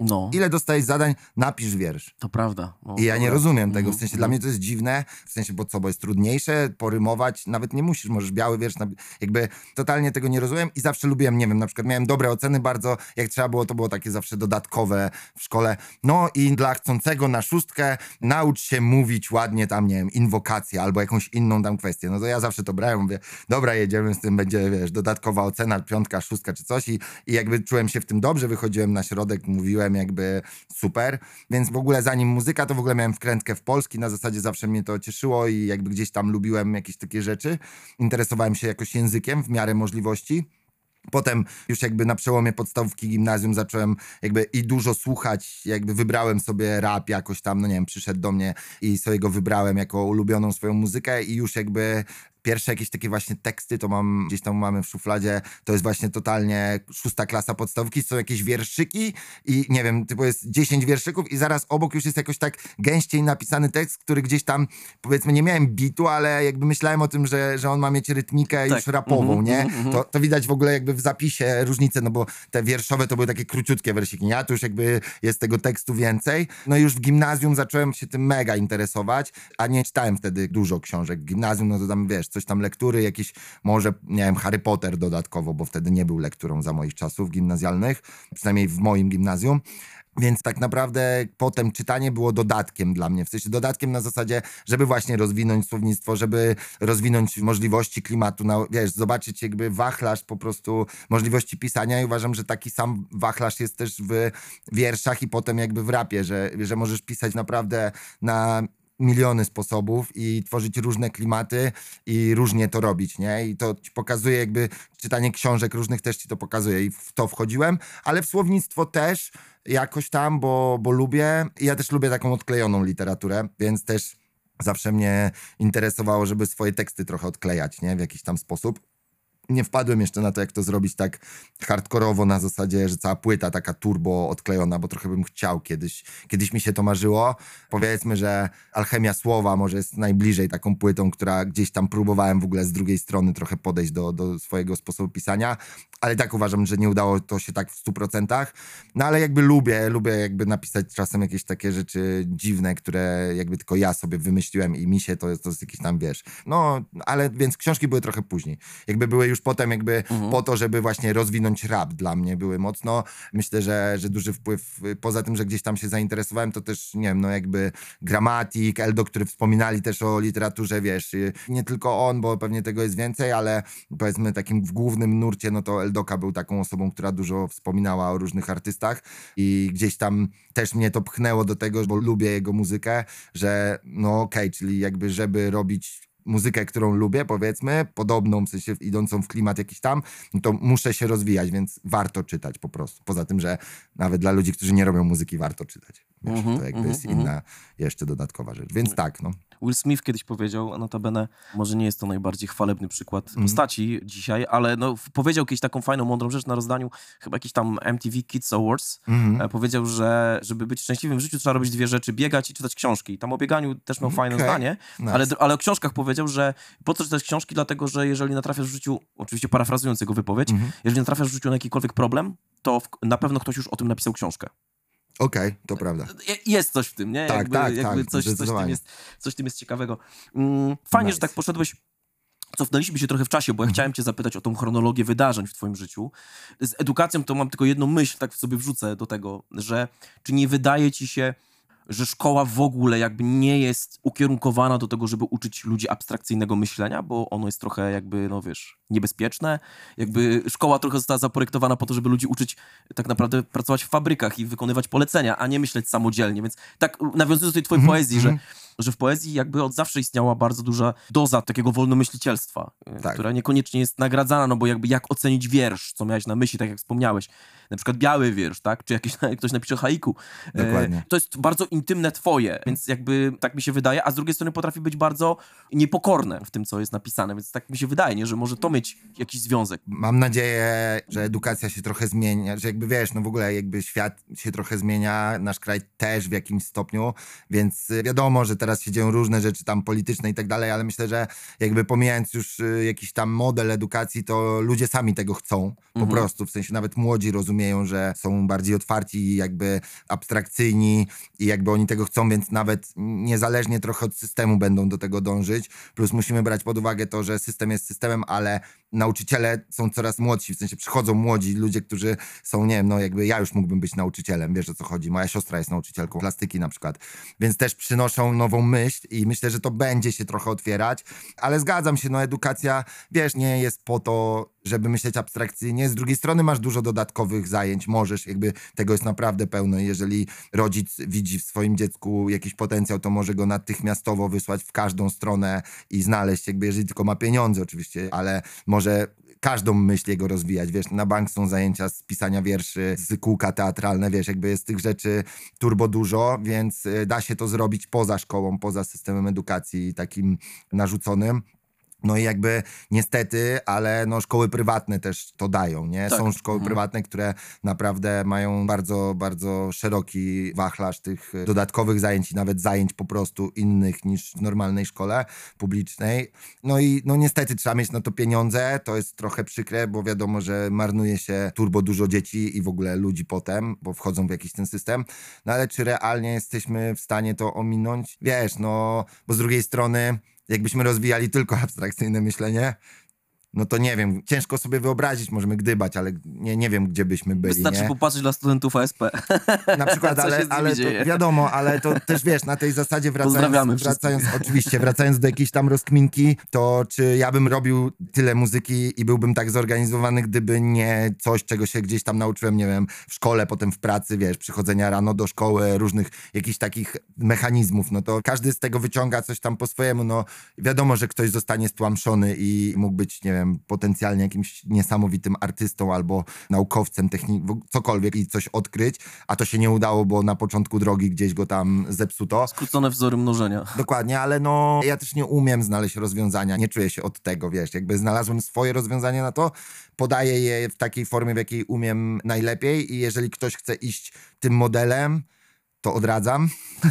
No, Ile dostałeś zadań? Napisz wiersz. to prawda. No, I ja nie rozumiem tego, Mhm, w sensie dla mhm. mnie to jest dziwne, w sensie, bo co, bo jest trudniejsze porymować, nawet nie musisz, możesz biały wiersz, jakby totalnie tego nie rozumiem i zawsze lubiłem, nie wiem, na przykład miałem dobre oceny bardzo, jak trzeba było, to było takie zawsze dodatkowe w szkole, no i dla chcącego na szóstkę naucz się mówić ładnie tam, nie wiem, inwokację albo jakąś inną tam kwestię, no to ja zawsze to brałem, mówię, dobra, jedziemy z tym, będzie, wiesz, dodatkowa ocena, piątka, szóstka czy coś i, i jakby czułem się w tym dobrze, wychodziłem na środek, mówiłem jakby super, więc w ogóle zanim muzyka, to w ogóle miałem wkrętkę w Polski, na zasadzie zawsze mnie to cieszyło i jakby gdzieś tam lubiłem jakieś takie rzeczy. Interesowałem się jakoś językiem w miarę możliwości. Potem już jakby na przełomie podstawówki gimnazjum zacząłem jakby i dużo słuchać, jakby wybrałem sobie rap jakoś tam, no nie wiem, przyszedł do mnie i sobie go wybrałem jako ulubioną swoją muzykę i już jakby pierwsze jakieś takie właśnie teksty to mam, gdzieś tam mamy w szufladzie, to jest właśnie totalnie szósta klasa podstawówki, są jakieś wierszyki i nie wiem, typu jest 10 wierszyków i zaraz obok już jest jakoś tak gęściej napisany tekst, który gdzieś tam, powiedzmy, nie miałem bitu, ale jakby myślałem o tym, że, że on ma mieć rytmikę Tak. już rapową, Mhm, nie? mhm, mhm. To, to widać w ogóle jakby w zapisie różnicę, no bo te wierszowe to były takie króciutkie wersiki, nie? A tu już jakby jest tego tekstu więcej. No i już w gimnazjum zacząłem się tym mega interesować, a nie czytałem wtedy dużo książek. W gimnazjum, no to tam, wiesz, coś tam lektury, jakieś może, nie wiem, Harry Potter dodatkowo, bo wtedy nie był lekturą za moich czasów gimnazjalnych, przynajmniej w moim gimnazjum. Więc tak naprawdę potem czytanie było dodatkiem dla mnie. W sensie dodatkiem na zasadzie, żeby właśnie rozwinąć słownictwo, żeby rozwinąć możliwości klimatu, na, wiesz, zobaczyć jakby wachlarz po prostu możliwości pisania i uważam, że taki sam wachlarz jest też w wierszach i potem jakby w rapie, że, że możesz pisać naprawdę na miliony sposobów i tworzyć różne klimaty i różnie to robić, nie? I to ci pokazuje jakby czytanie książek różnych też ci to pokazuje i w to wchodziłem, ale w słownictwo też jakoś tam, bo, bo lubię. I ja też lubię taką odklejoną literaturę, więc też zawsze mnie interesowało, żeby swoje teksty trochę odklejać, nie? W jakiś tam sposób. Nie wpadłem jeszcze na to, jak to zrobić tak hardkorowo na zasadzie, że cała płyta taka turbo odklejona, bo trochę bym chciał kiedyś. Kiedyś mi się to marzyło. Powiedzmy, że Alchemia Słowa może jest najbliżej taką płytą, która gdzieś tam próbowałem w ogóle z drugiej strony trochę podejść do, do swojego sposobu pisania, ale tak uważam, że nie udało to się tak w 100%. No ale jakby lubię, lubię jakby napisać czasem jakieś takie rzeczy dziwne, które jakby tylko ja sobie wymyśliłem i mi się to, to jest jakiś tam, wiesz. No, ale więc książki były trochę później. Jakby były już potem jakby Mhm. po to, żeby właśnie rozwinąć rap dla mnie były mocno. Myślę, że, że duży wpływ, poza tym, że gdzieś tam się zainteresowałem, to też, nie wiem, no jakby Gramatik, Eldo, który wspominali też o literaturze, wiesz, nie tylko on, bo pewnie tego jest więcej, ale powiedzmy takim w głównym nurcie, no to Eldoka był taką osobą, która dużo wspominała o różnych artystach i gdzieś tam też mnie to pchnęło do tego, bo lubię jego muzykę, że no okej, czyli jakby żeby robić muzykę, którą lubię, powiedzmy, podobną, w sensie idącą w klimat jakiś tam, no to muszę się rozwijać, więc warto czytać po prostu. Poza tym, że nawet dla ludzi, którzy nie robią muzyki, warto czytać. Wiesz, Mhm, to jakby mhm, jest mhm. inna jeszcze dodatkowa rzecz. Więc tak, no. Will Smith kiedyś powiedział, notabene, może nie jest to najbardziej chwalebny przykład Mhm. postaci dzisiaj, ale no, powiedział kiedyś taką fajną, mądrą rzecz na rozdaniu, chyba jakiś tam MTV Kids Awards. E, Powiedział, że żeby być szczęśliwym w życiu trzeba robić dwie rzeczy, biegać i czytać książki. Tam o bieganiu też miał fajne Okej. zdanie, Nice. ale, ale o książkach powiedział, że po co czytać książki, dlatego że jeżeli natrafiasz w życiu, oczywiście parafrazując jego wypowiedź, Mhm. jeżeli natrafiasz w życiu na jakikolwiek problem, to w, na pewno ktoś już o tym napisał książkę. Okej, to prawda. Je- Jest coś w tym, nie? Tak, jakby, tak, jakby tak, coś, coś, w tym jest, coś w tym jest ciekawego. Mm, Fajnie, Nice. że tak poszedłeś. Cofnęliśmy się trochę w czasie, bo ja chciałem cię zapytać o tą chronologię wydarzeń w twoim życiu. Z edukacją to mam tylko jedną myśl, tak sobie wrzucę do tego, że czy nie wydaje ci się, że szkoła w ogóle jakby nie jest ukierunkowana do tego, żeby uczyć ludzi abstrakcyjnego myślenia, bo ono jest trochę jakby, no wiesz, niebezpieczne. Jakby szkoła trochę została zaprojektowana po to, żeby ludzi uczyć tak naprawdę pracować w fabrykach i wykonywać polecenia, a nie myśleć samodzielnie. Więc tak nawiązując do tej twojej Mhm, poezji, że, mhm. że w poezji jakby od zawsze istniała bardzo duża doza takiego wolnomyślicielstwa, y, Tak. która niekoniecznie jest nagradzana, no bo jakby jak ocenić wiersz, co miałeś na myśli, tak jak wspomniałeś. Na przykład biały wiersz, tak? Czy jakiś, ktoś napisze haiku. E, Dokładnie. To jest bardzo intymne twoje, więc jakby tak mi się wydaje, a z drugiej strony potrafi być bardzo niepokorne w tym, co jest napisane, więc tak mi się wydaje, nie? że może to mieć jakiś związek. Mam nadzieję, że edukacja się trochę zmienia, że jakby wiesz, no w ogóle jakby świat się trochę zmienia, nasz kraj też w jakimś stopniu, więc y, wiadomo, że teraz się dzieją różne rzeczy tam polityczne i tak dalej, ale myślę, że jakby pomijając już y, jakiś tam model edukacji, to ludzie sami tego chcą po Mhm. prostu, w sensie nawet młodzi rozumieją, że są bardziej otwarci jakby abstrakcyjni i jakby oni tego chcą, więc nawet niezależnie trochę od systemu będą do tego dążyć, plus musimy brać pod uwagę to, że system jest systemem, ale nauczyciele są coraz młodsi, w sensie przychodzą młodzi ludzie, którzy są, nie wiem, no jakby ja już mógłbym być nauczycielem, wiesz o co chodzi, moja siostra jest nauczycielką plastyki na przykład, więc też przynoszą nową myśl i myślę, że to będzie się trochę otwierać, ale zgadzam się, no edukacja, wiesz, nie jest po to, żeby myśleć abstrakcyjnie, z drugiej strony masz dużo dodatkowych zajęć, możesz, jakby tego jest naprawdę pełno, jeżeli rodzic widzi w swoim dziecku jakiś potencjał, to może go natychmiastowo wysłać w każdą stronę i znaleźć, jakby jeżeli tylko ma pieniądze oczywiście, ale może każdą myśl jego rozwijać, wiesz, na bank są zajęcia z pisania wierszy, z kółka teatralne, wiesz, jakby jest tych rzeczy turbo dużo, więc y, da się to zrobić poza szkołą, poza systemem edukacji takim narzuconym. No i jakby niestety, ale no szkoły prywatne też to dają, nie? Tak. Są szkoły Mhm. prywatne, które naprawdę mają bardzo, bardzo szeroki wachlarz tych y, dodatkowych zajęć i nawet zajęć po prostu innych niż w normalnej szkole publicznej. No i no niestety trzeba mieć na to pieniądze, to jest trochę przykre, bo wiadomo, że marnuje się turbo dużo dzieci i w ogóle ludzi potem, bo wchodzą w jakiś ten system. No ale czy realnie jesteśmy w stanie to ominąć? Wiesz, no, bo z drugiej strony jakbyśmy rozwijali tylko abstrakcyjne myślenie, no to nie wiem, ciężko sobie wyobrazić, możemy gdybać, ale nie, nie wiem, gdzie byśmy byli, Wystarczy nie? popatrzeć dla studentów ASP. Na przykład, ale, ale to wiadomo, ale to też wiesz, na tej zasadzie wracając, wracając oczywiście, wracając do jakiejś tam rozkminki, to czy ja bym robił tyle muzyki i byłbym tak zorganizowany, gdyby nie coś, czego się gdzieś tam nauczyłem, nie wiem, w szkole, potem w pracy, wiesz, przychodzenia rano do szkoły, różnych jakichś takich mechanizmów, no to każdy z tego wyciąga coś tam po swojemu, no wiadomo, że ktoś zostanie stłamszony i mógł być, nie wiem, potencjalnie jakimś niesamowitym artystą albo naukowcem, technik, cokolwiek i coś odkryć, a to się nie udało, bo na początku drogi gdzieś go tam zepsuto. Skrócone wzory mnożenia. Dokładnie, ale no ja też nie umiem znaleźć rozwiązania, nie czuję się od tego, wiesz, jakby znalazłem swoje rozwiązanie na to, podaję je w takiej formie, w jakiej umiem najlepiej i jeżeli ktoś chce iść tym modelem, to odradzam,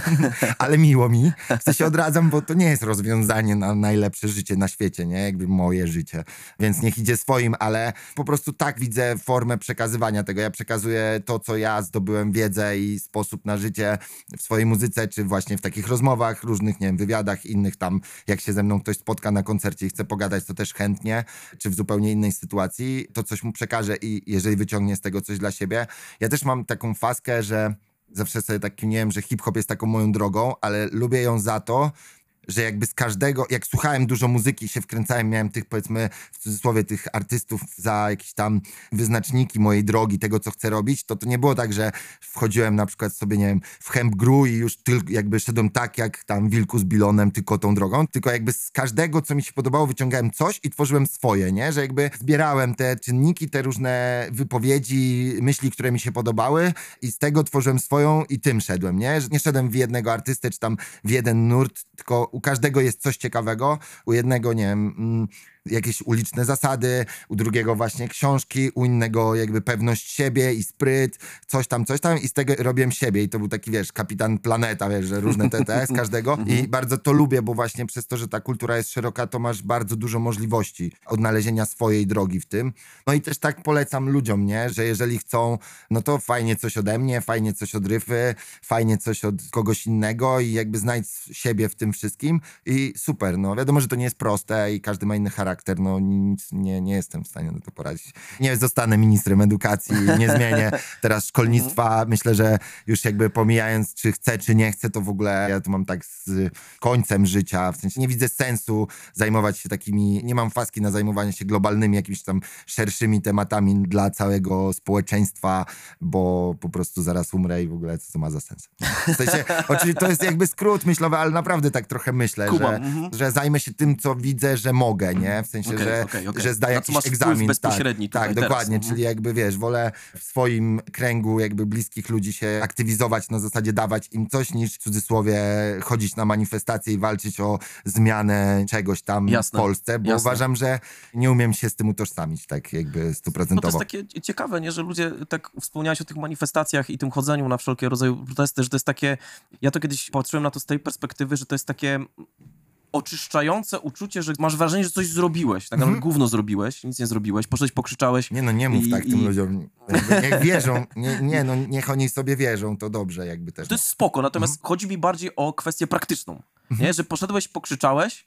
ale miło mi. W sensie odradzam, bo to nie jest rozwiązanie na najlepsze życie na świecie, nie? Jakby moje życie. Więc niech idzie swoim, ale po prostu tak widzę formę przekazywania tego. Ja przekazuję to, co ja zdobyłem wiedzę i sposób na życie w swojej muzyce, czy właśnie w takich rozmowach, różnych, nie wiem, wywiadach, innych tam, jak się ze mną ktoś spotka na koncercie i chce pogadać, to też chętnie, czy w zupełnie innej sytuacji, to coś mu przekażę i jeżeli wyciągnie z tego coś dla siebie. Ja też mam taką faskę, że zawsze sobie tak kminiłem, że hip-hop jest taką moją drogą, ale lubię ją za to, że jakby z każdego, jak słuchałem dużo muzyki, się wkręcałem, miałem tych powiedzmy w cudzysłowie tych artystów za jakieś tam wyznaczniki mojej drogi, tego co chcę robić, to to nie było tak, że wchodziłem na przykład sobie, nie wiem, w Hemp Gru i już tylko jakby szedłem tak jak tam Wilku z Bilonem, tylko tą drogą, tylko jakby z każdego, co mi się podobało, wyciągałem coś i tworzyłem swoje, nie? Że jakby zbierałem te czynniki, te różne wypowiedzi, myśli, które mi się podobały i z tego tworzyłem swoją i tym szedłem, nie? Że nie szedłem w jednego artystę, czy tam w jeden nurt, tylko u każdego jest coś ciekawego, u jednego, nie wiem... Mm, jakieś uliczne zasady, u drugiego właśnie książki, u innego jakby pewność siebie i spryt, coś tam, coś tam i z tego robiłem siebie. I to był taki, wiesz, kapitan planeta, wiesz, że różne TTS każdego. I bardzo to lubię, bo właśnie przez to, że ta kultura jest szeroka, to masz bardzo dużo możliwości odnalezienia swojej drogi w tym. No i też tak polecam ludziom, nie, że jeżeli chcą, no to fajnie coś ode mnie, fajnie coś od Ryfy, fajnie coś od kogoś innego i jakby znajdź siebie w tym wszystkim. I super, no wiadomo, że to nie jest proste i każdy ma inny charakter, charakter, no nic, nie, nie jestem w stanie na to poradzić. Nie zostanę ministrem edukacji, nie zmienię teraz szkolnictwa. Myślę, że już jakby pomijając, czy chcę, czy nie chcę, to w ogóle ja to mam tak z końcem życia, w sensie nie widzę sensu zajmować się takimi, nie mam faski na zajmowanie się globalnymi, jakimiś tam szerszymi tematami dla całego społeczeństwa, bo po prostu zaraz umrę i w ogóle co to ma za sens. W sensie, oczywiście to jest jakby skrót myślowy, ale naprawdę tak trochę myślę, że, mhm. że zajmę się tym, co widzę, że mogę, nie? W sensie, okay, że, okay, okay. że zdaję jakiś egzamin. bezpośredni tak, tak dokładnie, mhm. czyli jakby wiesz, wolę w swoim kręgu jakby bliskich ludzi się aktywizować, na zasadzie dawać im coś, niż w cudzysłowie chodzić na manifestacje i walczyć o zmianę czegoś tam Jasne. w Polsce, bo Jasne. uważam, że nie umiem się z tym utożsamić tak jakby stuprocentowo. No to jest takie ciekawe, nie, że ludzie, tak wspomniałeś o tych manifestacjach i tym chodzeniu na wszelkie rodzaje protesty, że to jest takie, ja to kiedyś patrzyłem na to z tej perspektywy, że to jest takie oczyszczające uczucie, że masz wrażenie, że coś zrobiłeś. Tak naprawdę mm gówno zrobiłeś, nic nie zrobiłeś, poszedłeś, pokrzyczałeś. Nie no, nie mów i, tak i... tym ludziom. Niech wierzą, nie, nie, no niech oni sobie wierzą, to dobrze jakby też. To jest spoko, natomiast mm chodzi mi bardziej o kwestię praktyczną. Nie? Mhm. Że poszedłeś, pokrzyczałeś,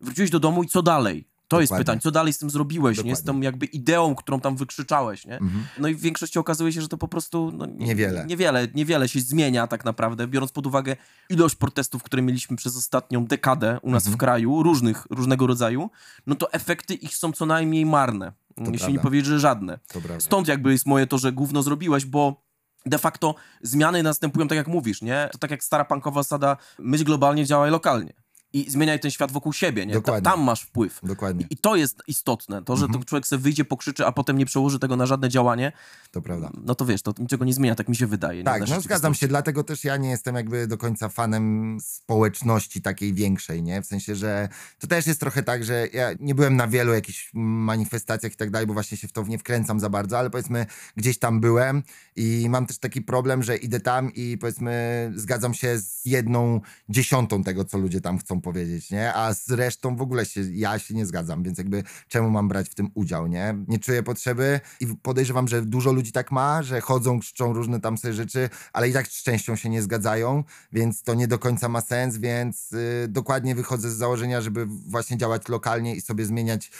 wróciłeś do domu i co dalej? To Dokładnie. jest pytanie, co dalej z tym zrobiłeś, Dokładnie. nie? Z tą jakby ideą, którą tam wykrzyczałeś, nie? Mhm. No i w większości okazuje się, że to po prostu... No, nie, niewiele. Niewiele, niewiele się zmienia tak naprawdę, biorąc pod uwagę ilość protestów, które mieliśmy przez ostatnią dekadę u nas mhm. w kraju, różnych, różnego rodzaju, no to efekty ich są co najmniej marne. To jeśli prawda. nie powiedzieć, że żadne. Stąd jakby jest moje to, że gówno zrobiłeś, bo de facto zmiany następują tak jak mówisz, nie? To tak jak stara pankowa zasada, myśl globalnie, działaj lokalnie i zmieniaj ten świat wokół siebie, nie? Dokładnie. tam masz wpływ. Dokładnie. I, to jest istotne. To, że mhm. człowiek sobie wyjdzie, pokrzyczy, a potem nie przełoży tego na żadne działanie. To prawda. No to wiesz, to niczego nie zmienia, tak mi się wydaje. Tak, no zgadzam się, dlatego też ja nie jestem jakby do końca fanem społeczności takiej większej, nie? W sensie, że to też jest trochę tak, że ja nie byłem na wielu jakichś manifestacjach i tak dalej, bo właśnie się w to nie wkręcam za bardzo, ale powiedzmy gdzieś tam byłem i mam też taki problem, że idę tam i powiedzmy zgadzam się z jedną dziesiątą tego, co ludzie tam chcą powiedzieć, nie? A z resztą w ogóle się, ja się nie zgadzam, więc jakby czemu mam brać w tym udział, nie? Nie czuję potrzeby i podejrzewam, że dużo ludzi tak ma, że chodzą, krzyczą różne tam sobie rzeczy, ale i tak z częścią się nie zgadzają, więc to nie do końca ma sens, więc yy, dokładnie wychodzę z założenia, żeby właśnie działać lokalnie i sobie zmieniać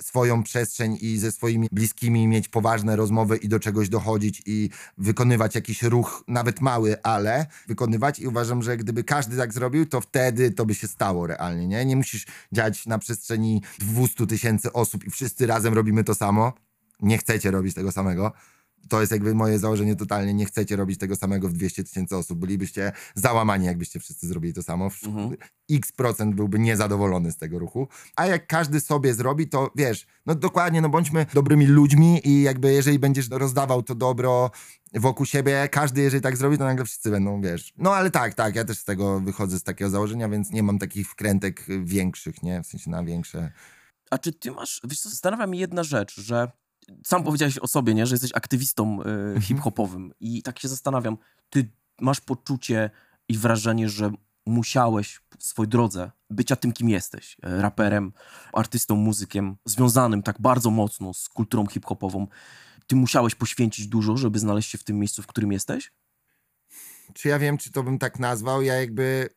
swoją przestrzeń i ze swoimi bliskimi mieć poważne rozmowy i do czegoś dochodzić i wykonywać jakiś ruch, nawet mały, ale wykonywać i uważam, że gdyby każdy tak zrobił, to wtedy to by się stało stało realnie, nie? Nie musisz działać na przestrzeni 200 tysięcy osób i wszyscy razem robimy to samo. Nie chcecie robić tego samego. To jest jakby moje założenie totalnie. Nie chcecie robić tego samego w 200 tysięcy osób. Bylibyście załamani, jakbyście wszyscy zrobili to samo. Mhm. X procent byłby niezadowolony z tego ruchu. A jak każdy sobie zrobi, to wiesz, no dokładnie, no bądźmy dobrymi ludźmi i jakby jeżeli będziesz rozdawał to dobro wokół siebie, każdy jeżeli tak zrobi, to nagle wszyscy będą, wiesz. No ale tak, tak, ja też z tego wychodzę z takiego założenia, więc nie mam takich wkrętek większych, nie? W sensie na większe. A czy ty masz, wiesz co, zastanawia mnie jedna rzecz, że sam powiedziałeś o sobie, nie, że jesteś aktywistą y, hip-hopowym. I tak się zastanawiam, ty masz poczucie i wrażenie, że musiałeś w swojej drodze bycia tym, kim jesteś, e, raperem, artystą, muzykiem, związanym tak bardzo mocno z kulturą hip-hopową, ty musiałeś poświęcić dużo, żeby znaleźć się w tym miejscu, w którym jesteś? Czy ja wiem, czy to bym tak nazwał? Ja jakby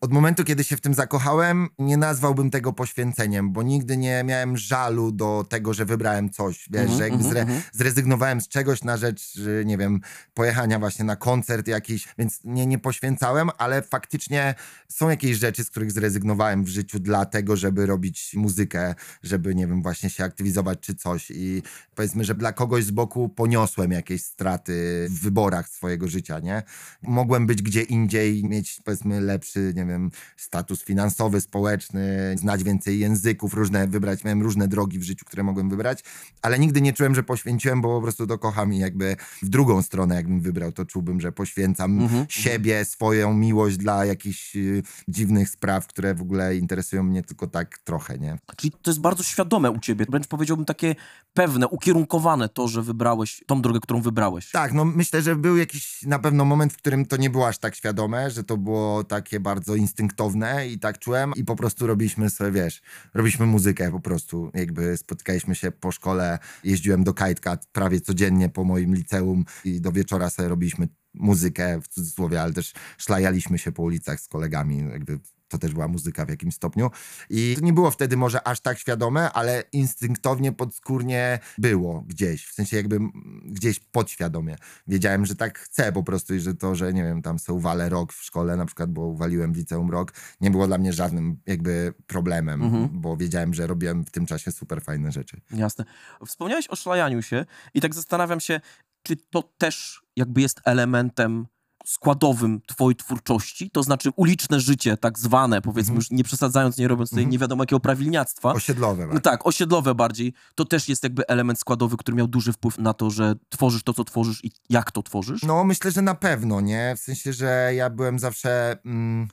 od momentu, kiedy się w tym zakochałem, nie nazwałbym tego poświęceniem, bo nigdy nie miałem żalu do tego, że wybrałem coś, wiesz, Mhm, że jakby mhm, zre, mhm. zrezygnowałem z czegoś na rzecz, nie wiem, pojechania właśnie na koncert jakiś, więc nie, nie poświęcałem, ale faktycznie są jakieś rzeczy, z których zrezygnowałem w życiu dlatego, żeby robić muzykę, żeby, nie wiem, właśnie się aktywizować czy coś i powiedzmy, że dla kogoś z boku poniosłem jakieś straty w wyborach swojego życia, nie? Mogłem być gdzie indziej, mieć powiedzmy lepszy, nie wiem, status finansowy, społeczny, znać więcej języków, różne wybrać, miałem różne drogi w życiu, które mogłem wybrać, ale nigdy nie czułem, że poświęciłem, bo po prostu to kocham i jakby w drugą stronę, jakbym wybrał, to czułbym, że poświęcam Mhm, siebie, swoją miłość dla jakichś y, dziwnych spraw, które w ogóle interesują mnie tylko tak trochę, nie? Czyli to jest bardzo świadome u ciebie, wręcz powiedziałbym takie pewne, ukierunkowane to, że wybrałeś tą drogę, którą wybrałeś. Tak, no myślę, że był jakiś na pewno moment, w którym to nie było aż tak świadome, że to było takie bardzo instynktowne i tak czułem i po prostu robiliśmy sobie, wiesz, robiliśmy muzykę po prostu, jakby spotykaliśmy się po szkole, jeździłem do Kajtka prawie codziennie po moim liceum i do wieczora sobie robiliśmy muzykę, w cudzysłowie, ale też szlajaliśmy się po ulicach z kolegami, jakby to też była muzyka w jakimś stopniu. I to nie było wtedy może aż tak świadome, ale instynktownie, podskórnie było gdzieś, w sensie jakby gdzieś podświadomie. Wiedziałem, że tak chcę po prostu i że to, że nie wiem, tam se uwalę rok w szkole na przykład, bo uwaliłem w liceum rok, nie było dla mnie żadnym jakby problemem, Mhm. bo wiedziałem, że robiłem w tym czasie super fajne rzeczy. Jasne. Wspomniałeś o szlajaniu się i tak zastanawiam się, czy to też jakby jest elementem składowym twojej twórczości, to znaczy uliczne życie, tak zwane, powiedzmy, Mhm. już nie przesadzając, nie robiąc tutaj Mhm. nie wiadomo jakiego prawilniactwa. Osiedlowe. No tak, osiedlowe bardziej. To też jest jakby element składowy, który miał duży wpływ na to, że tworzysz to, co tworzysz i jak to tworzysz. No, myślę, że na pewno, nie? W sensie, że ja byłem zawsze mm,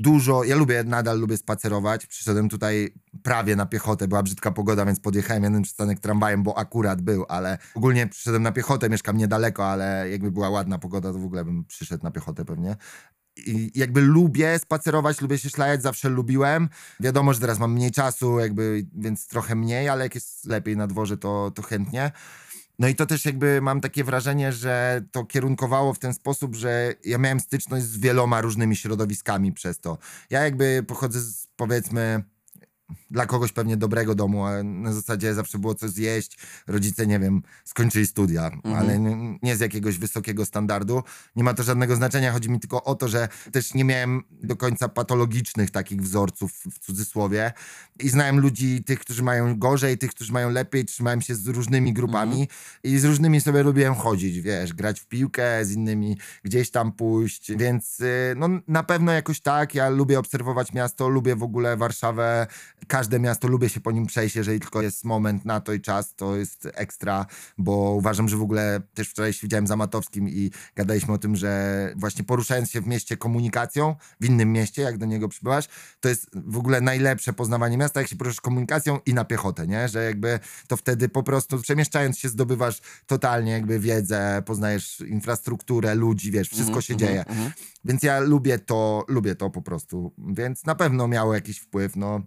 dużo. Ja lubię, nadal lubię spacerować. Przyszedłem tutaj prawie na piechotę, była brzydka pogoda, więc podjechałem jeden przystanek tramwajem, bo akurat był, ale ogólnie przyszedłem na piechotę, mieszkam niedaleko, ale jakby była ładna pogoda, to w ogóle bym przyszedł na piechotę pewnie. I jakby lubię spacerować, lubię się szlajać, zawsze lubiłem. Wiadomo, że teraz mam mniej czasu, jakby, więc trochę mniej, ale jak jest lepiej na dworze, to, to chętnie. No i to też jakby mam takie wrażenie, że to kierunkowało w ten sposób, że ja miałem styczność z wieloma różnymi środowiskami przez to. Ja jakby pochodzę z powiedzmy dla kogoś pewnie dobrego domu, ale na zasadzie zawsze było co zjeść. Rodzice, nie wiem, skończyli studia, Mhm. ale nie, nie z jakiegoś wysokiego standardu. Nie ma to żadnego znaczenia. Chodzi mi tylko o to, że też nie miałem do końca patologicznych takich wzorców w cudzysłowie. I znałem ludzi, tych, którzy mają gorzej, tych, którzy mają lepiej. Trzymałem się z różnymi grupami i z różnymi sobie lubiłem chodzić, wiesz, grać w piłkę, z innymi gdzieś tam pójść. Więc y, no, na pewno jakoś tak. Ja lubię obserwować miasto, lubię w ogóle Warszawę. Każde miasto, lubię się po nim przejść, jeżeli tylko jest moment na to i czas, to jest ekstra, bo uważam, że w ogóle też wczoraj siedziałem z Amatowskim i gadaliśmy o tym, że właśnie poruszając się w mieście komunikacją, w innym mieście, jak do niego przybyłaś, to jest w ogóle najlepsze poznawanie miasta, jak się poruszasz komunikacją i na piechotę, nie? Że jakby to wtedy po prostu przemieszczając się zdobywasz totalnie jakby wiedzę, poznajesz infrastrukturę, ludzi, wiesz, wszystko Mhm, się mhm, dzieje. mhm. Więc ja lubię to, lubię to po prostu. Więc na pewno miało jakiś wpływ, no.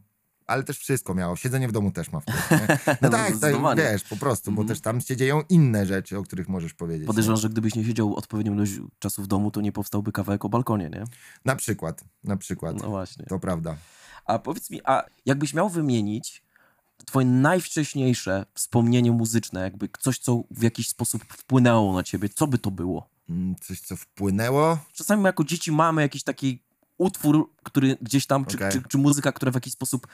Ale też wszystko miało. Siedzenie w domu też ma wpływ. No No, tak, tak, wiesz, po prostu, bo Mhm. też tam się dzieją inne rzeczy, o których możesz powiedzieć. Podejrzewam, że gdybyś nie siedział odpowiednią ilość czasu w domu, to nie powstałby kawałek o balkonie, nie? Na przykład, na przykład. No właśnie. To prawda. A powiedz mi, a jakbyś miał wymienić twoje najwcześniejsze wspomnienie muzyczne, jakby coś, co w jakiś sposób wpłynęło na ciebie, co by to było? Mm, Coś, co wpłynęło. Czasami my jako dzieci mamy jakiś taki utwór, który gdzieś tam, czy, Okej. czy, czy muzyka, która w jakiś sposób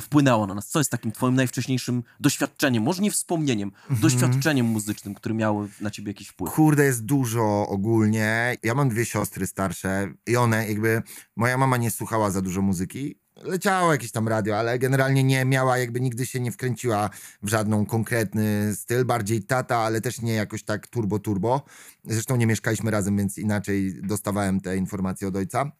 wpłynęła na nas. Co jest takim twoim najwcześniejszym doświadczeniem, może nie wspomnieniem, Mhm. doświadczeniem muzycznym, który miało na ciebie jakiś wpływ? Kurde, jest dużo ogólnie. Ja mam dwie siostry starsze i one jakby... Moja mama nie słuchała za dużo muzyki. Leciało jakieś tam radio, ale generalnie nie miała, jakby nigdy się nie wkręciła w żadną konkretny styl. Bardziej tata, ale też nie jakoś tak turbo-turbo. Zresztą nie mieszkaliśmy razem, więc inaczej dostawałem te informacje od ojca.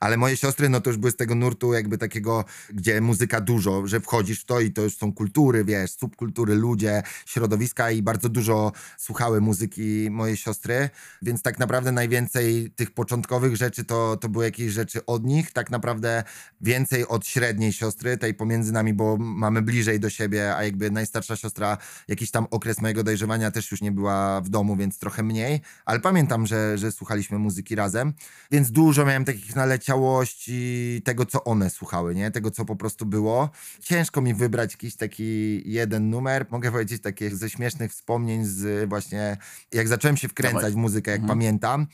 Ale moje siostry, no to już były z tego nurtu jakby takiego, gdzie muzyka dużo, że wchodzisz w to i to już są kultury, wiesz, subkultury, ludzie, środowiska i bardzo dużo słuchały muzyki moje siostry, więc tak naprawdę najwięcej tych początkowych rzeczy to, to były jakieś rzeczy od nich, tak naprawdę więcej od średniej siostry, tej pomiędzy nami, bo mamy bliżej do siebie, a jakby najstarsza siostra, jakiś tam okres mojego dojrzewania też już nie była w domu, więc trochę mniej, ale pamiętam, że, że słuchaliśmy muzyki razem, więc dużo miałem takich naleciałości naleciałości tego, co one słuchały, nie? Tego, co po prostu było. Ciężko mi wybrać jakiś taki jeden numer. Mogę powiedzieć takie ze śmiesznych wspomnień z właśnie, jak zacząłem się wkręcać Dawaj. w muzykę, jak Mhm. pamiętam,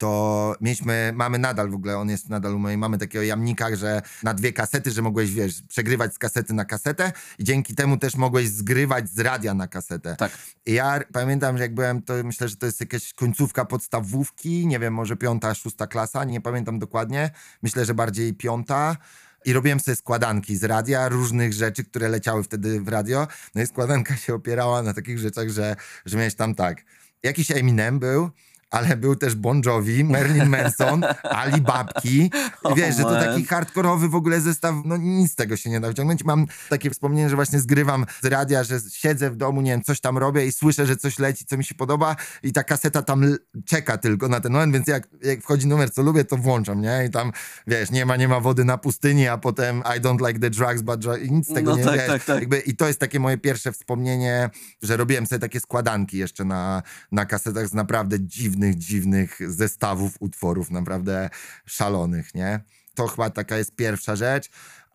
to mieliśmy, mamy nadal w ogóle, on jest nadal u mojej mamy takiego jamnika, że na dwie kasety, że mogłeś, wiesz, przegrywać z kasety na kasetę i dzięki temu też mogłeś zgrywać z radia na kasetę. Tak. I ja pamiętam, że jak byłem, to myślę, że to jest jakaś końcówka podstawówki, nie wiem, może piąta, szósta klasa, nie pamiętam dokładnie. Myślę, że bardziej piąta. I robiłem sobie składanki z radia, różnych rzeczy, które leciały wtedy w radio. No i składanka się opierała na takich rzeczach, że, że miałeś tam tak. Jakiś Eminem był, ale był też Bon Jovi, Marilyn Manson, Ali Babki. I wiesz, że to taki hardkorowy w ogóle zestaw, no nic z tego się nie da wyciągnąć. Mam takie wspomnienie, że właśnie zgrywam z radia, że siedzę w domu, nie wiem, coś tam robię i słyszę, że coś leci, co mi się podoba i ta kaseta tam czeka tylko na ten moment, więc jak, jak wchodzi numer, co lubię, to włączam, nie? I tam, wiesz, nie ma, nie ma wody na pustyni, a potem I don't like the drugs, but drugs, i nic z tego No nie tak, wiesz. tak, tak. Jakby, I to jest takie moje pierwsze wspomnienie, że robiłem sobie takie składanki jeszcze na, na kasetach z naprawdę dziwnych, dziwnych zestawów utworów, naprawdę szalonych, nie? To chyba taka jest pierwsza rzecz.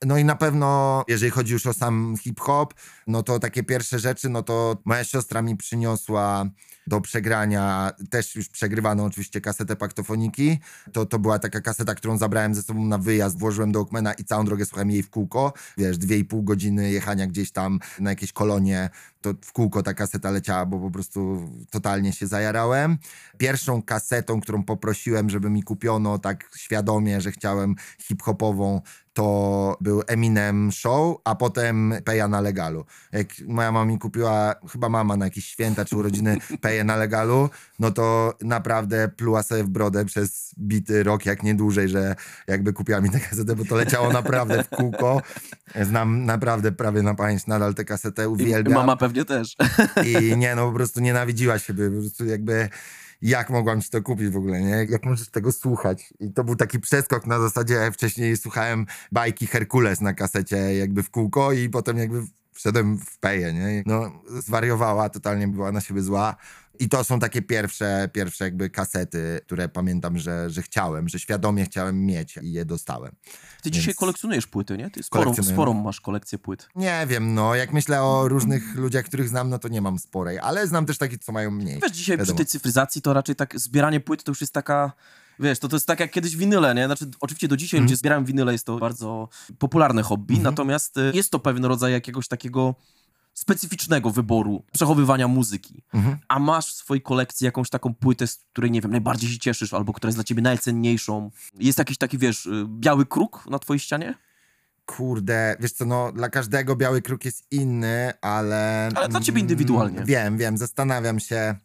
No i na pewno, jeżeli chodzi już o sam hip-hop, no to takie pierwsze rzeczy, no to moja siostra mi przyniosła do przegrania, też już przegrywaną oczywiście kasetę paktofoniki. To, to była taka kaseta, którą zabrałem ze sobą na wyjazd, włożyłem do Walkmana i całą drogę słuchałem jej w kółko. Wiesz, dwie i pół godziny jechania gdzieś tam na jakieś kolonie, to w kółko ta kaseta leciała, bo po prostu totalnie się zajarałem. Pierwszą kasetą, którą poprosiłem, żeby mi kupiono tak świadomie, że chciałem hip-hopową, to był Eminem Show, a potem Peja na legalu. Jak moja mama mi kupiła, chyba mama na jakieś święta czy urodziny Peję na legalu, no to naprawdę pluła sobie w brodę przez bity rok, jak nie dłużej, że jakby kupiła mi tę kasetę, bo to leciało naprawdę w kółko. Znam naprawdę prawie na pamięć nadal tę kasetę, I uwielbiam. mama pewnie też. I nie, no po prostu nienawidziła siebie, po prostu jakby jak mogłam ci to kupić w ogóle, nie? Jak możesz tego słuchać? I to był taki przeskok na zasadzie, wcześniej słuchałem bajki Herkules na kasecie jakby w kółko i potem jakby wszedłem w peję, nie? No zwariowała, totalnie była na siebie zła. I to są takie pierwsze, pierwsze jakby kasety, które pamiętam, że, że chciałem, że świadomie chciałem mieć i je dostałem. Ty dzisiaj Więc- kolekcjonujesz płyty, nie? Ty sporą, sporą masz kolekcję płyt. Nie wiem, no jak myślę o różnych ludziach, których znam, no to nie mam sporej, ale znam też takich, co mają mniej. Wiesz, dzisiaj Wiadomo. przy tej cyfryzacji to raczej tak zbieranie płyt to już jest taka... Wiesz, to, to jest tak jak kiedyś winyle, nie? Znaczy, oczywiście do dzisiaj Mhm. ludzie zbierają winyle, jest to bardzo popularne hobby, natomiast y, jest to pewien rodzaj jakiegoś takiego specyficznego wyboru przechowywania muzyki. Mhm. A masz w swojej kolekcji jakąś taką płytę, z której, nie wiem, najbardziej się cieszysz, albo która jest dla ciebie najcenniejszą? Jest jakiś taki, wiesz, y, biały kruk na twojej ścianie? Kurde, wiesz co, no dla każdego biały kruk jest inny, ale... Ale dla ciebie indywidualnie. Wiem, wiem, zastanawiam się...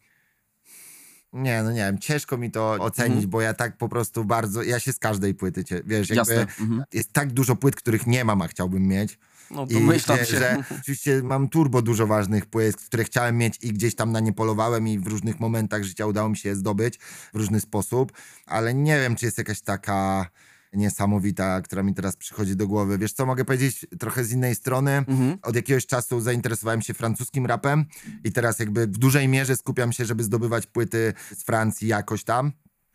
Nie, no nie wiem, ciężko mi to ocenić, Mhm. bo ja tak po prostu bardzo... Ja się z każdej płyty, wiesz, jakby... Jasne. Mhm. Jest tak dużo płyt, których nie mam, a chciałbym mieć. No to I się. że oczywiście mam turbo dużo ważnych płyt, które chciałem mieć i gdzieś tam na nie polowałem i w różnych momentach życia udało mi się je zdobyć w różny sposób, ale nie wiem, czy jest jakaś taka niesamowita, która mi teraz przychodzi do głowy. Wiesz co, mogę powiedzieć trochę z innej strony. Mhm. Od jakiegoś czasu zainteresowałem się francuskim rapem i teraz jakby w dużej mierze skupiam się, żeby zdobywać płyty z Francji jakoś tam.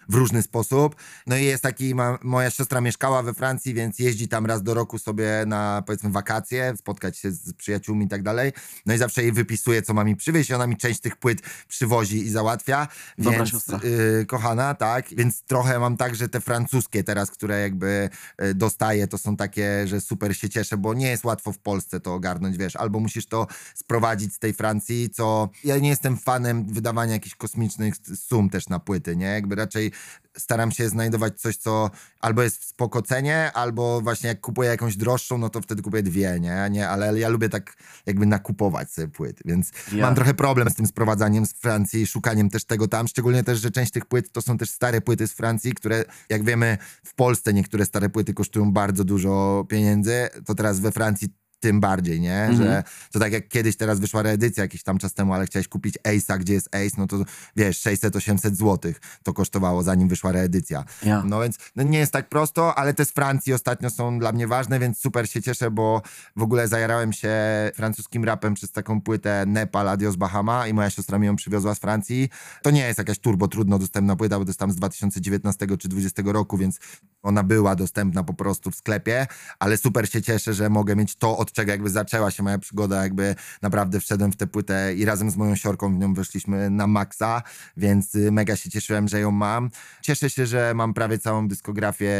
W różny sposób. No i jest taki, ma, moja siostra mieszkała we Francji, więc jeździ tam raz do roku sobie na powiedzmy wakacje, spotkać się z przyjaciółmi i tak dalej. No i zawsze jej wypisuje, co ma mi przywieźć ona mi część tych płyt przywozi i załatwia. Dobra więc, siostra. y, kochana, tak. Więc trochę mam tak, że te francuskie teraz, które jakby y, dostaję, to są takie, że super się cieszę, bo nie jest łatwo w Polsce to ogarnąć, wiesz, albo musisz to sprowadzić z tej Francji, co ja nie jestem fanem wydawania jakichś kosmicznych sum też na płyty, nie? Jakby raczej staram się znajdować coś, co albo jest w spoko cenie, albo właśnie jak kupuję jakąś droższą, no to wtedy kupuję dwie, nie? nie? Ale ja lubię tak jakby nakupować sobie płyt, więc mam trochę problem z tym sprowadzaniem z Francji i szukaniem też tego tam, szczególnie też, że część tych płyt to są też stare płyty z Francji, które jak wiemy w Polsce niektóre stare płyty kosztują bardzo dużo pieniędzy, to teraz we Francji tym bardziej, nie? Mhm. Że to tak jak kiedyś teraz wyszła reedycja jakiś tam czas temu, ale chciałeś kupić Ace'a, gdzie jest Ace, no to wiesz, 600-800 złotych to kosztowało zanim wyszła reedycja. Ja. No więc no nie jest tak prosto, ale te z Francji ostatnio są dla mnie ważne, więc super się cieszę, bo w ogóle zajarałem się francuskim rapem przez taką płytę Nepal Adios Bahama i moja siostra mi ją przywiozła z Francji. To nie jest jakaś turbo trudno dostępna płyta, bo to jest tam z 2019 czy 2020 roku, więc Ona była dostępna po prostu w sklepie, ale super się cieszę, że mogę mieć to, od czego jakby zaczęła się moja przygoda, jakby naprawdę wszedłem w tę płytę i razem z moją siorką w nią weszliśmy na maksa, więc y, mega się cieszyłem, że ją mam. Cieszę się, że mam prawie całą dyskografię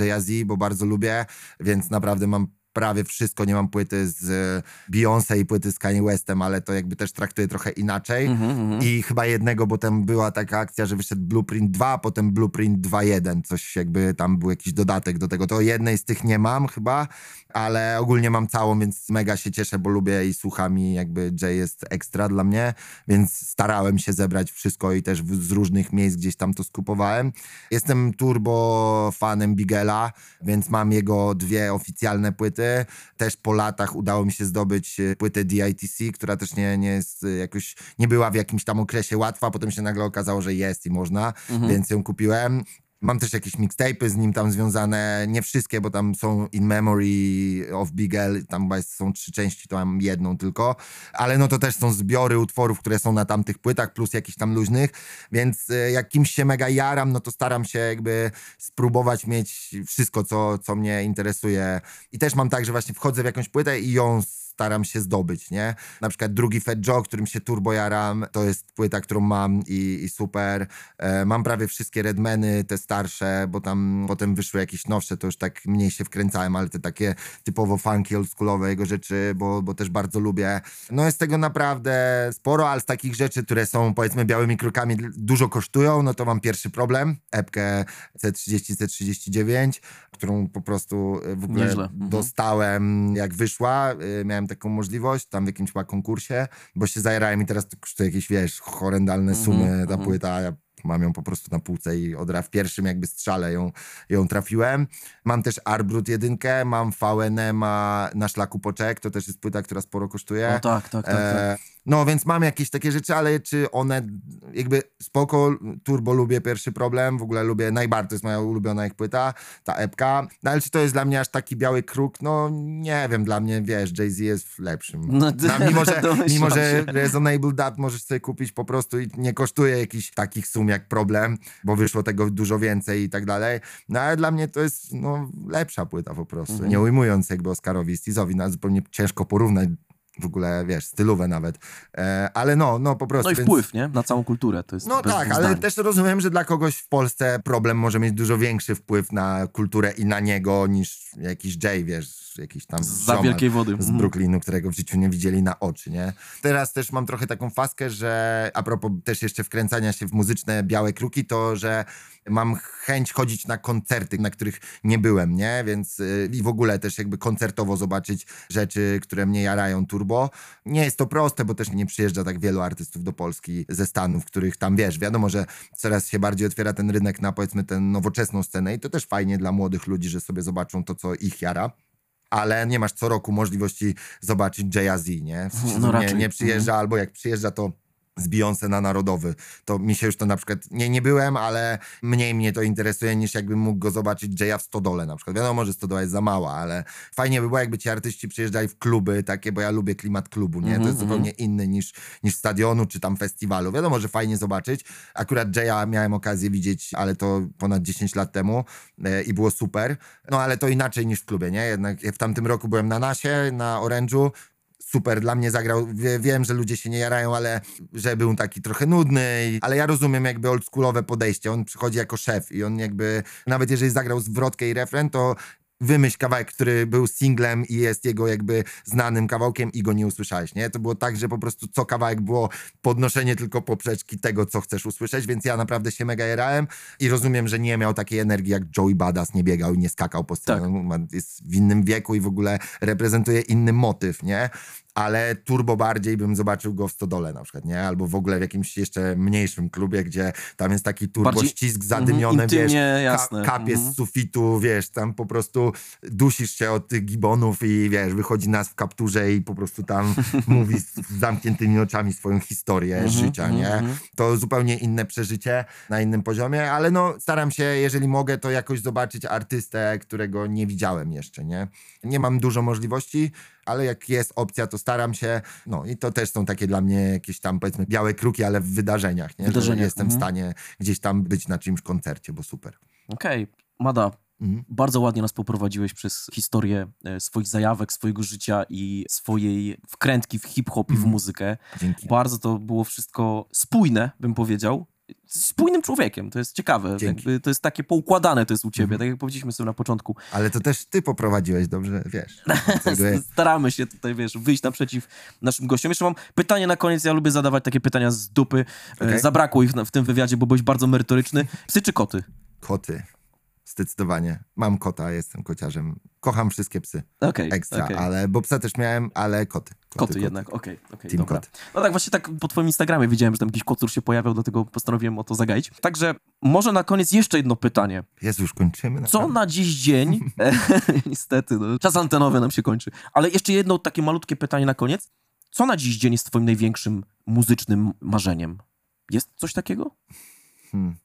Jay-Z, bo bardzo lubię, więc naprawdę mam prawie wszystko, nie mam płyty z Beyoncé i płyty z Kanye Westem, ale to jakby też traktuję trochę inaczej. Mhm, I chyba jednego, bo tam była taka akcja, że wyszedł Blueprint 2, potem Blueprint 2.1, coś jakby tam był jakiś dodatek do tego. To jednej z tych nie mam chyba, ale ogólnie mam całą, więc mega się cieszę, bo lubię i słucham i jakby Jay jest ekstra dla mnie, więc starałem się zebrać wszystko i też z różnych miejsc gdzieś tam to skupowałem. Jestem turbo fanem Bigela, więc mam jego dwie oficjalne płyty. Też po latach udało mi się zdobyć e, płytę DITC, która też nie, nie jest e, jakoś, nie była w jakimś tam okresie łatwa, potem się nagle okazało, że jest i można, więc ją kupiłem. Mam też jakieś mixtape'y z nim tam związane, nie wszystkie, bo tam są In Memory of Bigel, tam są trzy części, to mam jedną tylko, ale no to też są zbiory utworów, które są na tamtych płytach, plus jakichś tam luźnych, więc e, jak kimś się mega jaram, no to staram się jakby spróbować mieć wszystko, co, co mnie interesuje. I też mam tak, że właśnie wchodzę w jakąś płytę i ją staram się zdobyć, nie? Na przykład drugi Fat Joe, którym się turbo jaram, to jest płyta, którą mam i, i super. E, mam prawie wszystkie Redmany, te starsze, bo tam potem wyszły jakieś nowsze, to już tak mniej się wkręcałem, ale te takie typowo funky, oldschoolowe jego rzeczy, bo, bo też bardzo lubię. No jest tego naprawdę sporo, ale z takich rzeczy, które są powiedzmy białymi krokami, dużo kosztują, no to mam pierwszy problem. Epkę C30, C39, którą po prostu e, w ogóle Nieźle. Mhm. dostałem jak wyszła. y, Miałem taką możliwość, tam w jakimś chyba konkursie, bo się zajerałem i teraz to kosztuje jakieś, wiesz, horrendalne sumy ta mhm. płyta, a ja mam ją po prostu na półce i od w pierwszym jakby strzale ją, ją trafiłem. Mam też Arbrut jedynkę, mam VNM na szlaku Poczek, to też jest płyta, która sporo kosztuje. No tak, tak, tak. tak. E, no więc mam jakieś takie rzeczy, ale czy one jakby spoko, turbo lubię pierwszy problem, w ogóle lubię, najbardziej to jest moja ulubiona ich płyta, ta epka, no ale czy to jest dla mnie aż taki biały kruk, no nie wiem, dla mnie wiesz, Jay-Z jest lepszym. No, No, mimo, że, mimo, że się. Reasonable Dat możesz sobie kupić po prostu i nie kosztuje jakichś takich sum jak problem, bo wyszło tego dużo więcej i tak dalej. No ale dla mnie to jest no, lepsza płyta po prostu. Mhm. Nie ujmując jakby Oscarowi i Steve'owi, no zupełnie ciężko porównać w ogóle, wiesz, stylówę nawet. E, ale no, no po prostu. No i więc- wpływ, nie? Na całą kulturę. To jest no tak, ale też rozumiem, że dla kogoś w Polsce problem może mieć dużo większy wpływ na kulturę i na niego niż jakiś Jay, wiesz, jakiś tam Za ziomal wielkiej wody. z Mhm. Brooklynu, którego w życiu nie widzieli na oczy, nie? Teraz też mam trochę taką faskę, że a propos też jeszcze wkręcania się w muzyczne białe kruki, to że mam chęć chodzić na koncerty, na których nie byłem, nie? Więc y, i w ogóle też jakby koncertowo zobaczyć rzeczy, które mnie jarają turbo. Nie jest to proste, bo też nie przyjeżdża tak wielu artystów do Polski ze Stanów, których tam, wiesz, wiadomo, że coraz się bardziej otwiera ten rynek na powiedzmy tę nowoczesną scenę i to też fajnie dla młodych ludzi, że sobie zobaczą to, co ich jara ale nie masz co roku możliwości zobaczyć Jay-Z, nie? W sensie, No nie, nie przyjeżdża, albo jak przyjeżdża, to z Beyoncé na Narodowy. To mi się już to na przykład, nie, nie byłem, ale mniej mnie to interesuje niż jakbym mógł go zobaczyć Jaya w Stodole na przykład. Wiadomo, że Stodoła jest za mała, ale fajnie by było, jakby ci artyści przyjeżdżali w kluby takie, bo ja lubię klimat klubu, nie? To Mhm, jest zupełnie inny niż, niż stadionu czy tam festiwalu. Wiadomo, że fajnie zobaczyć. Akurat Jaya miałem okazję widzieć, ale to ponad 10 lat temu e, i było super. No ale to inaczej niż w klubie, nie? Jednak w tamtym roku byłem na Nasie, na Orange'u, super dla mnie zagrał. Wie, wiem, że ludzie się nie jarają, ale że był taki trochę nudny, i, ale ja rozumiem jakby oldschoolowe podejście. On przychodzi jako szef i on jakby, nawet jeżeli zagrał zwrotkę i refren, to wymyśl kawałek, który był singlem i jest jego jakby znanym kawałkiem i go nie usłyszałeś, nie? To było tak, że po prostu co kawałek było podnoszenie tylko poprzeczki tego, co chcesz usłyszeć, więc ja naprawdę się mega jarałem i rozumiem, że nie miał takiej energii jak Joey Badass, nie biegał i nie skakał po scenie. Tak. Jest w innym wieku i w ogóle reprezentuje inny motyw, nie? Ale turbo bardziej bym zobaczył go w Stodole na przykład, nie? Albo w ogóle w jakimś jeszcze mniejszym klubie, gdzie tam jest taki turbo Bardziej- ścisk zadymiony, Mhm, wiesz, intymnie, ka- jasne. kapie Mhm. z sufitu, wiesz, tam po prostu dusisz się od tych gibonów i wiesz, wychodzi nas w kapturze i po prostu tam mówi z z zamkniętymi oczami swoją historię Mhm, życia, mhm, nie? mhm. To zupełnie inne przeżycie na innym poziomie, ale no staram się, jeżeli mogę, to jakoś zobaczyć artystę, którego nie widziałem jeszcze, nie? Nie mam dużo możliwości, ale jak jest opcja, to staram się. No i to też są takie dla mnie jakieś tam powiedzmy białe kruki, ale w wydarzeniach, nie? Że Wydarzeniach, jestem w mhm. stanie gdzieś tam być na czymś koncercie, bo super. Okej, Mada, Mhm. Bardzo ładnie nas poprowadziłeś przez historię e, swoich zajawek, swojego życia i swojej wkrętki w hip-hop i w Mhm. muzykę. Dzięki. Bardzo to było wszystko spójne, bym powiedział. Spójnym człowiekiem, to jest ciekawe. Jakby to jest takie poukładane to jest u ciebie, Mhm. tak jak powiedzieliśmy sobie na początku. Ale to też ty poprowadziłeś, dobrze wiesz. Staramy się tutaj, wiesz, wyjść naprzeciw naszym gościom. Jeszcze mam pytanie na koniec, ja lubię zadawać takie pytania z dupy. E, Okej. Zabrakło ich w tym wywiadzie, bo byłeś bardzo merytoryczny. Psy czy koty? Koty. Zdecydowanie. Mam kota, jestem kociarzem. Kocham wszystkie psy. Okej, Ekstra, okej. ale bo psa też miałem, ale koty. Koty, jednak, okej, okej, Team dobra. kot. No tak, właśnie tak po twoim Instagramie widziałem, że tam jakiś kocur się pojawiał, dlatego postanowiłem o to zagaić. Także może na koniec jeszcze jedno pytanie. Jezu, już kończymy? Co naprawdę? na dziś dzień, niestety, no, czas antenowy nam się kończy, ale jeszcze jedno takie malutkie pytanie na koniec. Co na dziś dzień jest twoim największym muzycznym marzeniem? Jest coś takiego? Hmm.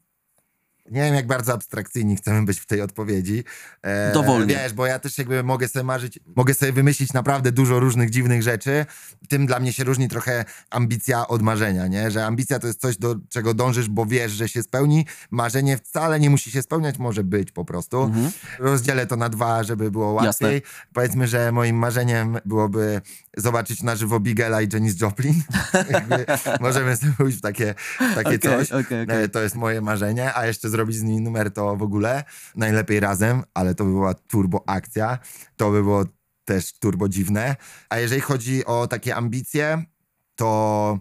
Nie wiem, jak bardzo abstrakcyjni chcemy być w tej odpowiedzi. E, Dowolnie. Wiesz, bo ja też jakby mogę sobie marzyć, mogę sobie wymyślić naprawdę dużo różnych dziwnych rzeczy. Tym dla mnie się różni trochę ambicja od marzenia, nie? Że ambicja to jest coś, do czego dążysz, bo wiesz, że się spełni. Marzenie wcale nie musi się spełniać, może być po prostu. Mhm. Rozdzielę to na dwa, żeby było Jasne. łatwiej. Powiedzmy, że moim marzeniem byłoby zobaczyć na żywo Bigela i Janis Joplin. Możemy sobie pójść w takie, w takie Okej, coś. okej, okej. E, To jest moje marzenie, a jeszcze zrobić z nimi numer to w ogóle. Najlepiej razem, ale to by była turbo akcja. To by było też turbo dziwne. A jeżeli chodzi o takie ambicje, to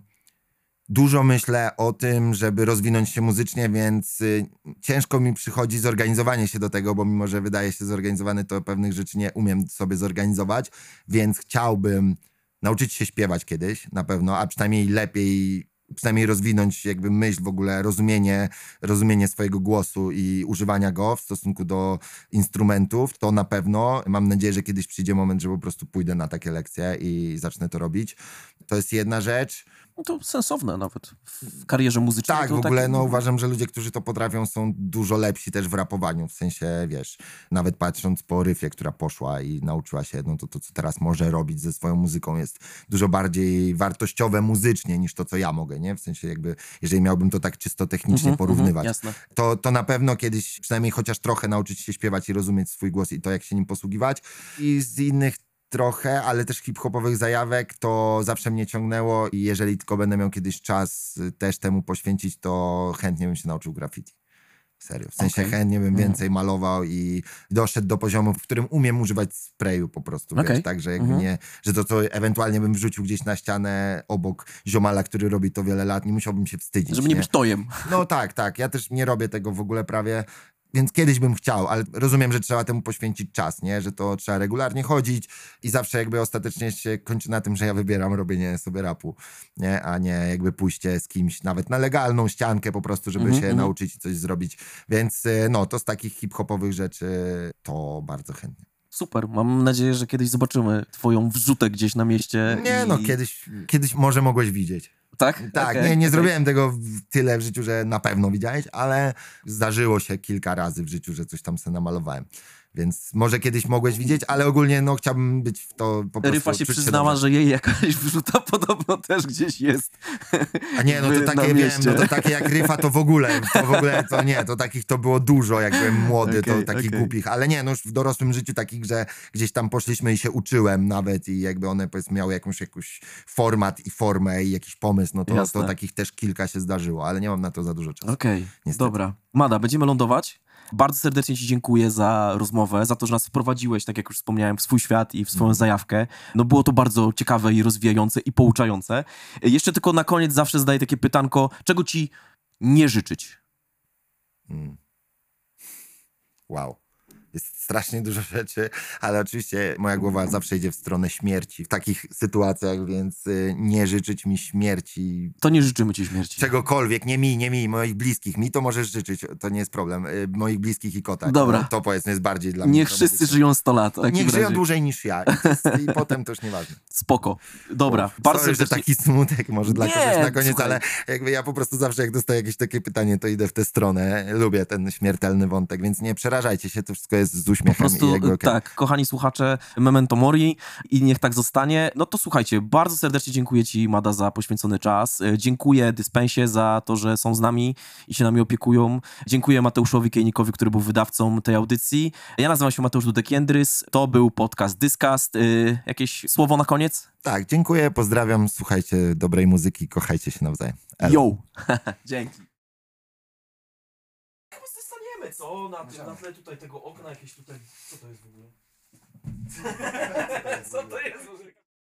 dużo myślę o tym, żeby rozwinąć się muzycznie, więc y, ciężko mi przychodzi zorganizowanie się do tego, bo mimo, że wydaje się zorganizowany, to pewnych rzeczy nie umiem sobie zorganizować, więc chciałbym nauczyć się śpiewać kiedyś, na pewno, a przynajmniej lepiej, przynajmniej rozwinąć jakby myśl w ogóle, rozumienie, rozumienie swojego głosu i używania go w stosunku do instrumentów, to na pewno. Mam nadzieję, że kiedyś przyjdzie moment, że po prostu pójdę na takie lekcje i zacznę to robić. To jest jedna rzecz. No to sensowne nawet w karierze muzycznej. Tak, w ogóle no, uważam, że ludzie, którzy to potrafią, są dużo lepsi też w rapowaniu. W sensie, wiesz, nawet patrząc po ryfie, która poszła i nauczyła się, no to to, co teraz może robić ze swoją muzyką, jest dużo bardziej wartościowe muzycznie niż to, co ja mogę, nie? W sensie, jakby, jeżeli miałbym to tak czysto technicznie Mhm, porównywać. mhm, jasne. to, to na pewno kiedyś przynajmniej chociaż trochę nauczyć się śpiewać i rozumieć swój głos i to, jak się nim posługiwać. I z innych trochę, ale też hip-hopowych zajawek, to zawsze mnie ciągnęło i jeżeli tylko będę miał kiedyś czas y, też temu poświęcić, to chętnie bym się nauczył graffiti. Serio. W sensie Okej. chętnie bym Mhm. więcej malował i doszedł do poziomu, w którym umiem używać sprayu po prostu. Okej. Wiesz, tak, że jakby Mhm. nie, że to, co ewentualnie bym wrzucił gdzieś na ścianę obok ziomala, który robi to wiele lat, nie musiałbym się wstydzić. Żeby nie być tojem. No tak, tak. Ja też nie robię tego w ogóle prawie. Więc kiedyś bym chciał, ale rozumiem, że trzeba temu poświęcić czas, nie? Że to trzeba regularnie chodzić i zawsze jakby ostatecznie się kończy na tym, że ja wybieram robienie sobie rapu, nie? A nie jakby pójście z kimś nawet na legalną ściankę po prostu, żeby Mhm, się mhm. nauczyć i coś zrobić. Więc y, no, to z takich hip-hopowych rzeczy to bardzo chętnie. Super. Mam nadzieję, że kiedyś zobaczymy twoją wrzutę gdzieś na mieście. Nie i... no, kiedyś, kiedyś może mogłeś widzieć. Tak? Tak, Okej, nie, nie zrobiłem tego tyle w życiu, że na pewno widziałeś, ale zdarzyło się kilka razy w życiu, że coś tam sobie namalowałem. Więc może kiedyś mogłeś widzieć, ale ogólnie no chciałbym być w to po prostu... Ryfa się przyznała, że jej jakaś wrzuta podobno też gdzieś jest. A nie, no to takie wiem, no to takie jak Ryfa to w ogóle, to w ogóle to nie, to takich to było dużo, jak byłem młody, to Okej, takich okej. głupich, ale nie, no już w dorosłym życiu takich, że gdzieś tam poszliśmy i się uczyłem nawet i jakby one powiedzmy miały jakąś, jakiś format i formę i jakiś pomysł, no to, Jasne. to takich też kilka się zdarzyło, ale nie mam na to za dużo czasu. Okej, Niestety. dobra. Mada, będziemy lądować. Bardzo serdecznie Ci dziękuję za rozmowę, za to, że nas wprowadziłeś, tak jak już wspomniałem, w swój świat i w swoją zajawkę. No było to bardzo ciekawe i rozwijające i pouczające. Jeszcze tylko na koniec zawsze zadaję takie pytanko, czego Ci nie życzyć? Mm. Wow. Jest strasznie dużo rzeczy, ale oczywiście moja głowa zawsze idzie w stronę śmierci w takich sytuacjach, więc y, nie życzyć mi śmierci To nie życzymy Ci śmierci. czegokolwiek, nie mi, nie mi, moich bliskich. Mi to możesz życzyć, to nie jest problem. Y, moich bliskich i kota. Dobra. To, powiedzmy jest bardziej dla mnie. Niech wszyscy żyją 100 lat. Niech żyją dłużej niż ja. I, jest, I potem to już nieważne. Spoko. Dobra. Bardzo Sorry, że serdecznie... taki smutek może dla Nie, kogoś na koniec, słuchaj. ale jakby ja po prostu zawsze jak dostaję jakieś takie pytanie, to idę w tę stronę. Lubię ten śmiertelny wątek, więc nie przerażajcie się, to wszystko jest z Po uśmiechem i prostu, jakby okej. tak, kochani słuchacze, memento mori i niech tak zostanie. No to słuchajcie, bardzo serdecznie dziękuję Ci, Mada, za poświęcony czas. E, Dziękuję Dyspensie za to, że są z nami i się nami opiekują. Dziękuję Mateuszowi Kejnikowi, który był wydawcą tej audycji. Ja nazywam się Mateusz Dudek-Jędrys. To był podcast Discast. E, Jakieś słowo na koniec? Tak, dziękuję, pozdrawiam, słuchajcie dobrej muzyki, kochajcie się nawzajem. Elo. Yo! Dzięki. Zostaniemy, co? Na, tym, na tle tutaj tego okna jakieś tutaj... Co to jest w ogóle? Co to jest?